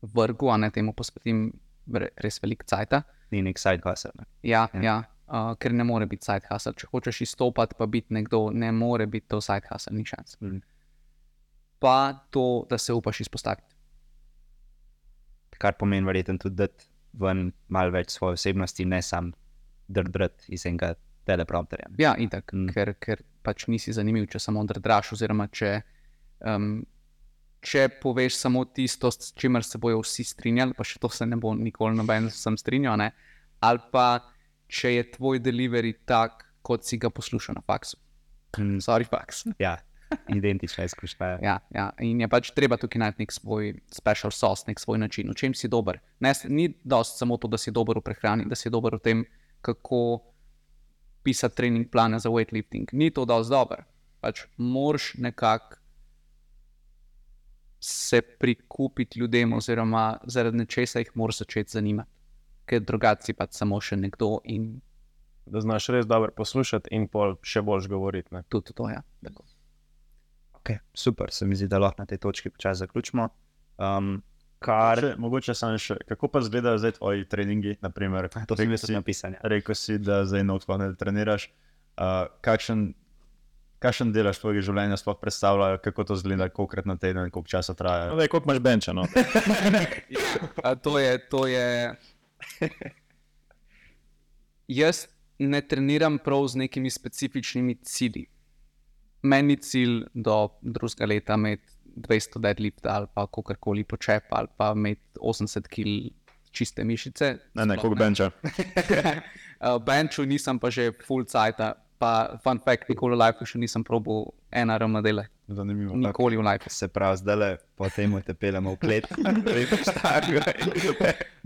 Speaker 1: vrgel, a ne temu posvetim re- res veliko cajta.
Speaker 2: Ni nek side hustle. Ne?
Speaker 1: Ja,
Speaker 2: Ja.
Speaker 1: ja. uh, ker ne more biti side hustle. Če hočeš izstopati, pa biti nekdo, ne more biti to side hustle, ni šans.
Speaker 2: Mhm.
Speaker 1: Pa to, da se upaš izpostaviti.
Speaker 2: Kar pomeni, verjetno tudi dati ven malo več svoje osebnosti, ne samo drdrat iz enega teleprompterja.
Speaker 1: Ja, itak,
Speaker 2: Mm.
Speaker 1: mm. ker, ker pač nisi zanimiv, če samo drdraš, oziroma če, um, če poveš samo tisto, s čimer se bojo vsi strinjali, pa še to se ne bo nikoli noben sem strinjal, ne? ali pa če je tvoj delivery tak, kot si ga poslušal na faksu.
Speaker 2: Mm,
Speaker 1: Sorry, faks.
Speaker 2: Ja, identična izkušnja.
Speaker 1: Ja, ja, in je pač treba tukaj najti nek svoj special sauce, nek svoj način, v čem si dober. Ne, ni dosti samo to, da si dober v prehrani, da si dober v tem, kako pisati trening plane za weightlifting. Ni to dosti dobro. Pač moraš nekako se prikupiti ljudem, oziroma zaradi nečesa jih moraš začeti zanimati. Ker drugače si pač samo še nekdo in
Speaker 4: Da znaš res dobro poslušati in pol še boljš govoriti.
Speaker 1: tudi to. Ja.
Speaker 2: Okay, super, se mi zdi, da lahko na tej točki počasi zaključimo. Um, kar,
Speaker 3: Še, mogoče samo še, kako pa izgledajo zdaj tvoji treningi? Naprimer,
Speaker 2: to
Speaker 3: si,
Speaker 2: tudi napisan. Ja.
Speaker 3: rekel si, da zdaj nog sploh ne treniraš. Uh, kakšen, kakšen delaš tvojega življenja sploh predstavlja, kako to izgleda, kolikrat na teden, koliko časa traja?
Speaker 4: No, daj, koliko imaš benča? No?
Speaker 1: A to je, to je. Jaz ne treniram prav z nekimi specifičnimi cilji. Meni je cilj do drugega leta imeti 200 deadlift ali pa kakorkoli počep ali pa imeti 80 kg čiste mišice.
Speaker 3: Ne, ne, koliko benča.
Speaker 1: Uh, Benču nisem pa že full cajt, pa fun fact, nikoli v life še nisem probil ena rama dela.
Speaker 3: Zanimivo.
Speaker 1: Nikoli v life.
Speaker 2: Se pravi, zdaj le po tem te peljemo v klet.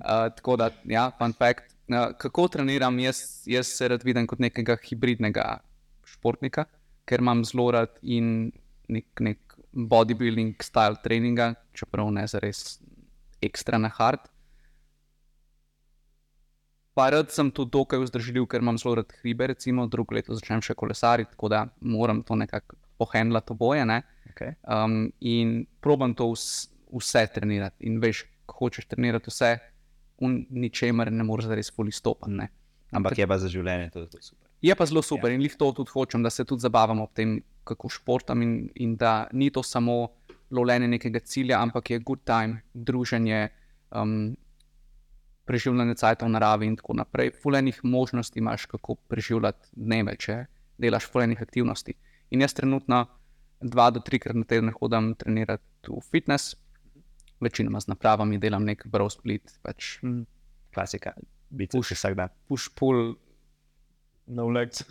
Speaker 1: Uh, tako da, ja, fun fact. Uh, kako treniram, jaz, jaz se rad vidim kot nekega hibridnega športnika, ker imam zelo rad in nek, nek bodybuilding style treninga, čeprav ne za res ekstra na hard. Pa rad sem tudi dokaj vzdržljiv, ker imam zelo rad hribe, recimo drugo leto začnem še kolesariti, tako da moram to nekako pohendlati oboje. Ne?
Speaker 2: Okay.
Speaker 1: Um, in probam to vs, vse trenirati. In veš, ko hočeš trenirati vse, ničemer ne moreš res fully stopiti. ne.
Speaker 2: Ampak je pa za življenje to, to super.
Speaker 1: Je pa zelo super ja. in lih to tudi hočem, da se tudi zabavamo ob tem, kako športam in, in da ni to samo lovljenje nekega cilja, ampak je good time, druženje, um, preživljanje cajtov v naravi in tako naprej. Fulenih možnosti imaš, kako preživljati dneve, če delaš fulenih aktivnosti. In jaz trenutno dva do trikrat na teden hodim trenirati v fitness, večinoma z napravami delam nek brow split, pač
Speaker 2: Klasika, biti
Speaker 1: Push.
Speaker 2: vsak dan.
Speaker 1: push pull
Speaker 4: No legs.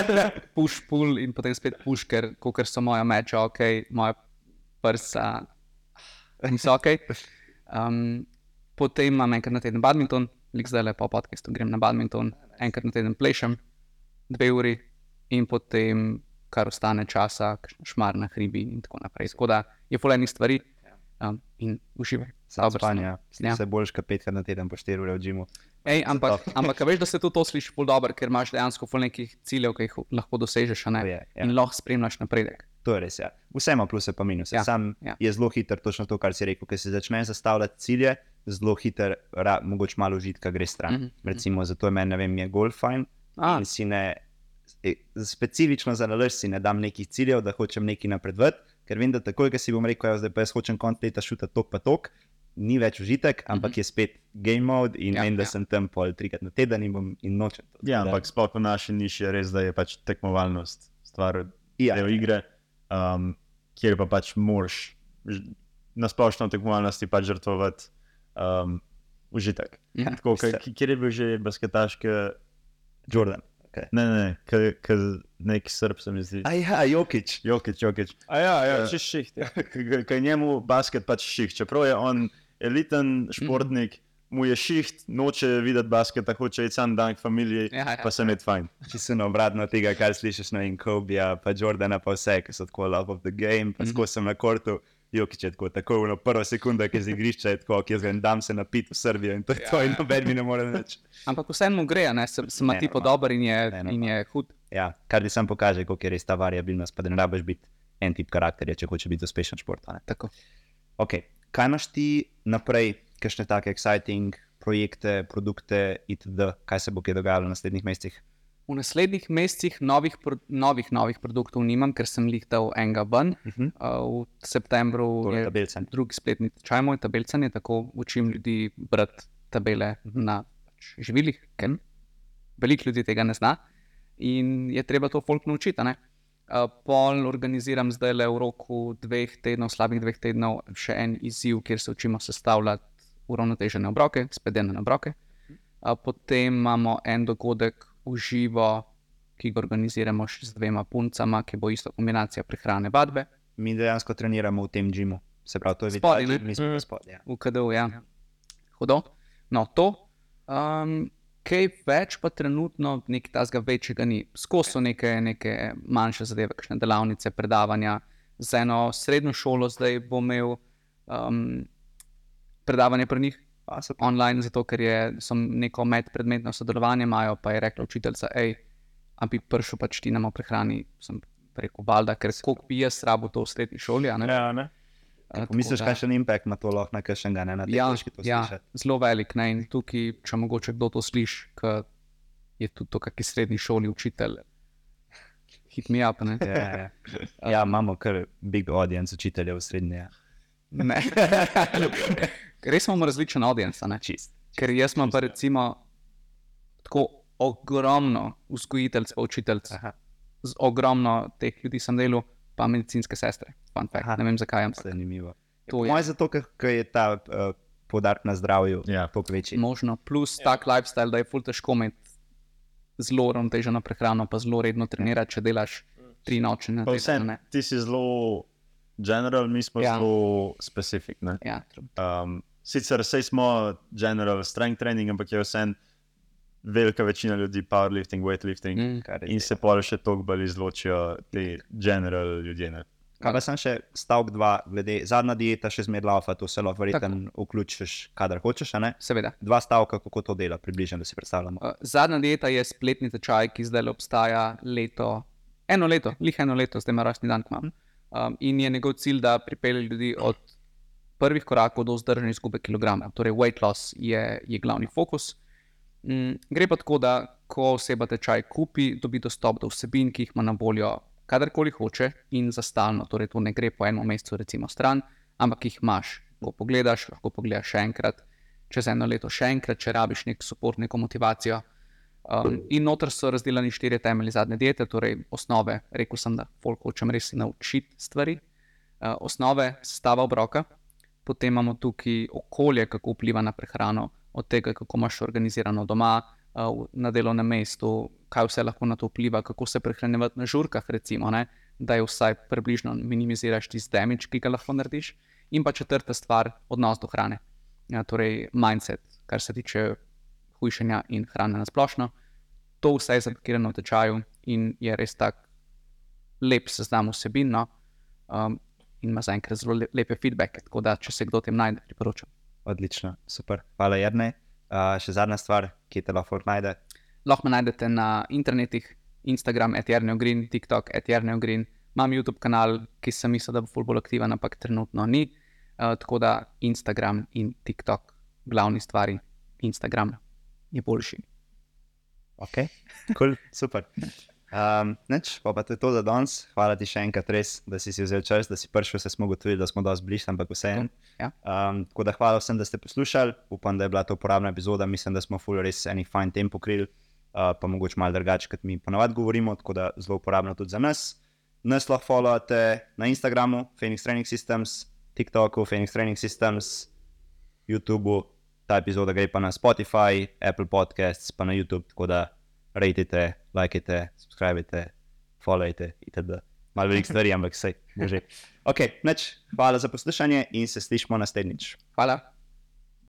Speaker 1: push, pull in potem spet push, ker ker so moja meča, ok, moja prsa niso ok. Um, potem imam enkrat na teden badminton, lik zdaj le po podkastu grem na badminton, enkrat na teden plešem, dve uri in potem, kar ostane časa, šmar na hribi in tako naprej. Tako da je polenih stvari um, in uživaj.
Speaker 2: Spanje.
Speaker 1: Ja.
Speaker 2: Ja. Se boljš, kot petkrat na teden po 4 ure v džimu.
Speaker 1: Ej, ampak, ampak veš, da se tudi to sliši bolj dobro, ker imaš dejansko ful nekih ciljev, ki jih lahko dosežeš?
Speaker 2: To je, ja.
Speaker 1: In lahko spremljaš napredek.
Speaker 2: To je res. Ja. Vse ima pluse in minuse. Ja. Sam ja. je zelo hiter, točno to, kar si rekel. Ker si začneš zastavljati cilje, zelo hiter, ra, mogoče malo užitka gre stran. Mm -hmm. Recimo, zato je meni, ne vem, je golf fajn.
Speaker 1: A,
Speaker 2: In si ne, e, specifično za nalož si ne dam nekih ciljev, da hočem nekaj napredovati, ker vem, da takoj, ko si bom rekel, "Evo, zdaj pa jaz hočem konc leta šutati tok pa tok, ni več užitek, ampak mm -hmm. je spet game mode in ja,
Speaker 1: Ja,
Speaker 2: vem, da
Speaker 1: ja.
Speaker 2: sem tam pol trikrat na teden in, bom, in nočem to.
Speaker 3: Ja,
Speaker 2: da-
Speaker 3: ampak sploh v naši niši je res, da je pač tekmovalnost stvar
Speaker 2: ja,
Speaker 3: del igre, um, kjer pa pač moraš na splošno tekmovalnosti pač žrtvovati um, užitek.
Speaker 1: Ja.
Speaker 3: Tako, k- k- kjer je bil že basketaški,
Speaker 2: Jordan. Okay.
Speaker 3: ne, ne, ne, k- nek srb se mi zdi.
Speaker 2: A ja, Jokič.
Speaker 3: Jokič, Jokič.
Speaker 4: A ja, ja,
Speaker 3: Ja.
Speaker 4: čez šiht. Ja.
Speaker 3: Ker je njemu basket pač ših. Čeprav je on eliten športnik, mu je šiht, noče videti basketa, hoče iti sam dan k familiji,
Speaker 1: Ja, ja.
Speaker 3: pa se med fajn.
Speaker 2: Čisto na obratno tega, kar slišiš na Inkobija, pa Jordana, pa vse, ki so tako love of the game, pa skozi sem na kortu. Jokič je tako, tako na prvo sekundo, ki je z igrišča, je tako, ki jaz grem, dam se napiti v Srbijo in to je to, in noben mi ne more reči.
Speaker 1: Ampak vseeno gre, ne, sem, sem ti dober in je,
Speaker 2: Ne,
Speaker 1: in je hud.
Speaker 2: Ja, kar ti sam pokaže, koliko je res ta variabilnost, pa da ne rabiš biti en tip karakterja, če hoče biti uspešen šport. a ne.
Speaker 1: Tako.
Speaker 2: Ok, kaj imaš ti naprej, kakšne take exciting projekte, produkte, itd., kaj se bo kaj dogajalo v naslednjih mesecih?
Speaker 1: V naslednjih mesecih novih, novih, novih produktov nimam, ker sem jih dal enega ven.
Speaker 2: Uh -huh.
Speaker 1: Uh, v septembru
Speaker 2: Torej,
Speaker 1: je
Speaker 2: tabelcem.
Speaker 1: drugi spletni tečaj moj tabelcanje, tako učim ljudi brati tabele na pač živilih, ker veliko ljudi tega ne zna in je treba to folk naučiti. ne. Uh, pol organiziram zdaj le v roku dveh tednov, slabih dveh tednov, še en izziv, kjer se učimo sestavljati uravnotežene obroke, spedene obroke. Uh, potem imamo en dogodek v živo, ki ga organiziramo še z dvema puncama, ki bo isto kombinacija prehrane, vadbe.
Speaker 2: Mi dejansko treniramo v tem džimu, se pravi, to je
Speaker 1: Spodaj, ne?
Speaker 2: mi smo
Speaker 4: Mhm.
Speaker 2: spodaj. Ja.
Speaker 1: v KDU, ja. Hudo. No, to. Um, kaj več pa trenutno nekaj tazga večjega ni. Skozi so neke, neke manjše zadeve, kakšne delavnice, predavanja. Z eno srednjo šolo zdaj bom imel um, predavanje pri njih. Online, zato ker je, so neko medpredmetno sodelovanje, imajo pa je rekla učiteljica, hej, a bi prišel pač ti nam o prehrani. Sem rekel, valjda, ker koliko bi jaz rabo to v srednji šoli. a ne.
Speaker 4: Ja, ne?
Speaker 1: A, tako
Speaker 2: Misliš,
Speaker 1: da-
Speaker 2: kakšen impact ima to lahko na kakšnega, ne na
Speaker 1: Ja,
Speaker 2: tehnički to
Speaker 1: ja
Speaker 2: slišati?
Speaker 1: zelo velik. Ne? In tukaj, če mogoče kdo to sliši, ki je tudi to, kakšni srednji šoli učitelj. Hit me up. Ne?
Speaker 2: Ja, ja. ja, imamo kar big audience učiteljev v srednji. Ja.
Speaker 1: Ne. Res imamo različen audience. a ne.
Speaker 2: Čist.
Speaker 1: Ker jaz imam pa recimo tako ogromno vzgojiteljcev, učiteljcev, z ogromno teh ljudi sem delal, pa medicinske sestre. Fun fact.
Speaker 2: Aha.
Speaker 1: Ne vem zakaj, ampak
Speaker 2: Zanimivo.
Speaker 1: to je
Speaker 2: Moje zato, ker je ta uh, podarek na zdravju
Speaker 3: Ja.
Speaker 2: toliko večji.
Speaker 1: možno. Plus tak lifestyle, da je ful težko imeti zelo uravnoteženo prehrano, pa zelo redno trenirati, če delaš tri noči na
Speaker 3: Pa
Speaker 1: teden.
Speaker 3: vse,
Speaker 1: ne.
Speaker 3: ti si zelo general, mi smo
Speaker 1: Ja.
Speaker 3: ja. zelo specific. ne.
Speaker 1: Ja, true.
Speaker 3: Um, sicer sej smo general strength training, ampak je vse velika večina ljudi powerlifting, weightlifting. Mm.
Speaker 1: Mm.
Speaker 2: Je
Speaker 3: In se pol še toliko bolj izločijo ti general ljudje. Ne?
Speaker 2: Kaj pa sem še stavek dva, glede zadnja dieta, še zmeraj laufa, to se lahko verjetno vključiš, kadar hočeš. a ne?
Speaker 1: Seveda.
Speaker 2: Dva stavka, kako to dela, približno, da si predstavljamo.
Speaker 1: Uh, Zadnja dieta je spletni tečaj, ki zdaj obstaja leto, eno leto, lih eno leto, zdaj ima rojstni dan. kmalu. Um, in je njegov cilj, da pripelje ljudi od prvih korakov do vzdržne izgube kilograma. Torej, weight loss je, je glavni fokus. Mm, gre pa tako, da ko oseba tečaj kupi, dobi dostop do vsebin, ki jih ima na voljo, kadarkoli hoče in za stalno. Torej, to ne gre po enem mesecu, recimo, stran, ampak jih imaš. Ko pogledaš, lahko pogledaš še enkrat, čez eno leto še enkrat, če rabiš nek podpor, neko motivacijo. Um, in noter so razdeljeni štiri temelji zadnje diete, torej osnove. Rekl sem, da folk hočem res naučiti stvari. Uh, osnove, sestava obroka, potem imamo tukaj okolje, kako vpliva na prehrano, od tega, kako imaš organizirano doma, uh, na delovnem mestu, kaj vse lahko na to vpliva, kako se prehranjevati na žurkah, recimo, ne, da je vsaj približno minimiziraš tisti damage, ki ga lahko narediš. In pa četrta stvar, odnos do hrane, ja, torej mindset, kar se tiče hujšanja in hrane na splošno. To vse je zapakirano v tečaju in je res tak lep seznam vsebin. No? Um, in ima zaenkrat zelo le- lepe feedbacke, tako da če se kdo tem najde, priporočam.
Speaker 2: Odlično, super. Hvala, Jrnej. Uh, še zadnja stvar, ki te lahko najde.
Speaker 1: Lahko me najdete na internetih, Instagram, eterneo green, TikTok, eterneo green. Imam YouTube kanal, ki sem mislil, da bo ful bolj aktiven, ampak trenutno ni. Uh, tako da Instagram in TikTok, glavni stvari, Instagram je boljši.
Speaker 2: Ok, cool, super. Um, neč, pa, pa to je to za danes. Hvala ti še enkrat, res, da si, si vzel čas, da si prišel, se smo ugotovili, da smo dosti bližje, ampak vseeno.
Speaker 1: Ja.
Speaker 2: Um, tako da hvala vsem, da ste poslušali. Upam, da je bila to uporabna epizoda. Mislim, da smo full res enih fajn tem pokrili, uh, pa mogoče malo drugače, kot mi ponavadi govorimo, tako da zelo uporabno tudi za nas. Nas lahko followate na Instagramu, Phoenix Training Systems, TikToku, Phoenix Training Systems, YouTubu, ta epizoda gre pa na Spotify, Apple Podcasts, pa na YouTube, tako da rejte, lajkajte, subskrbite, followajte itd. Malo velik stvari, ampak vse je že. Ok, neč, hvala za poslušanje in se slišmo naslednjič.
Speaker 1: Hvala.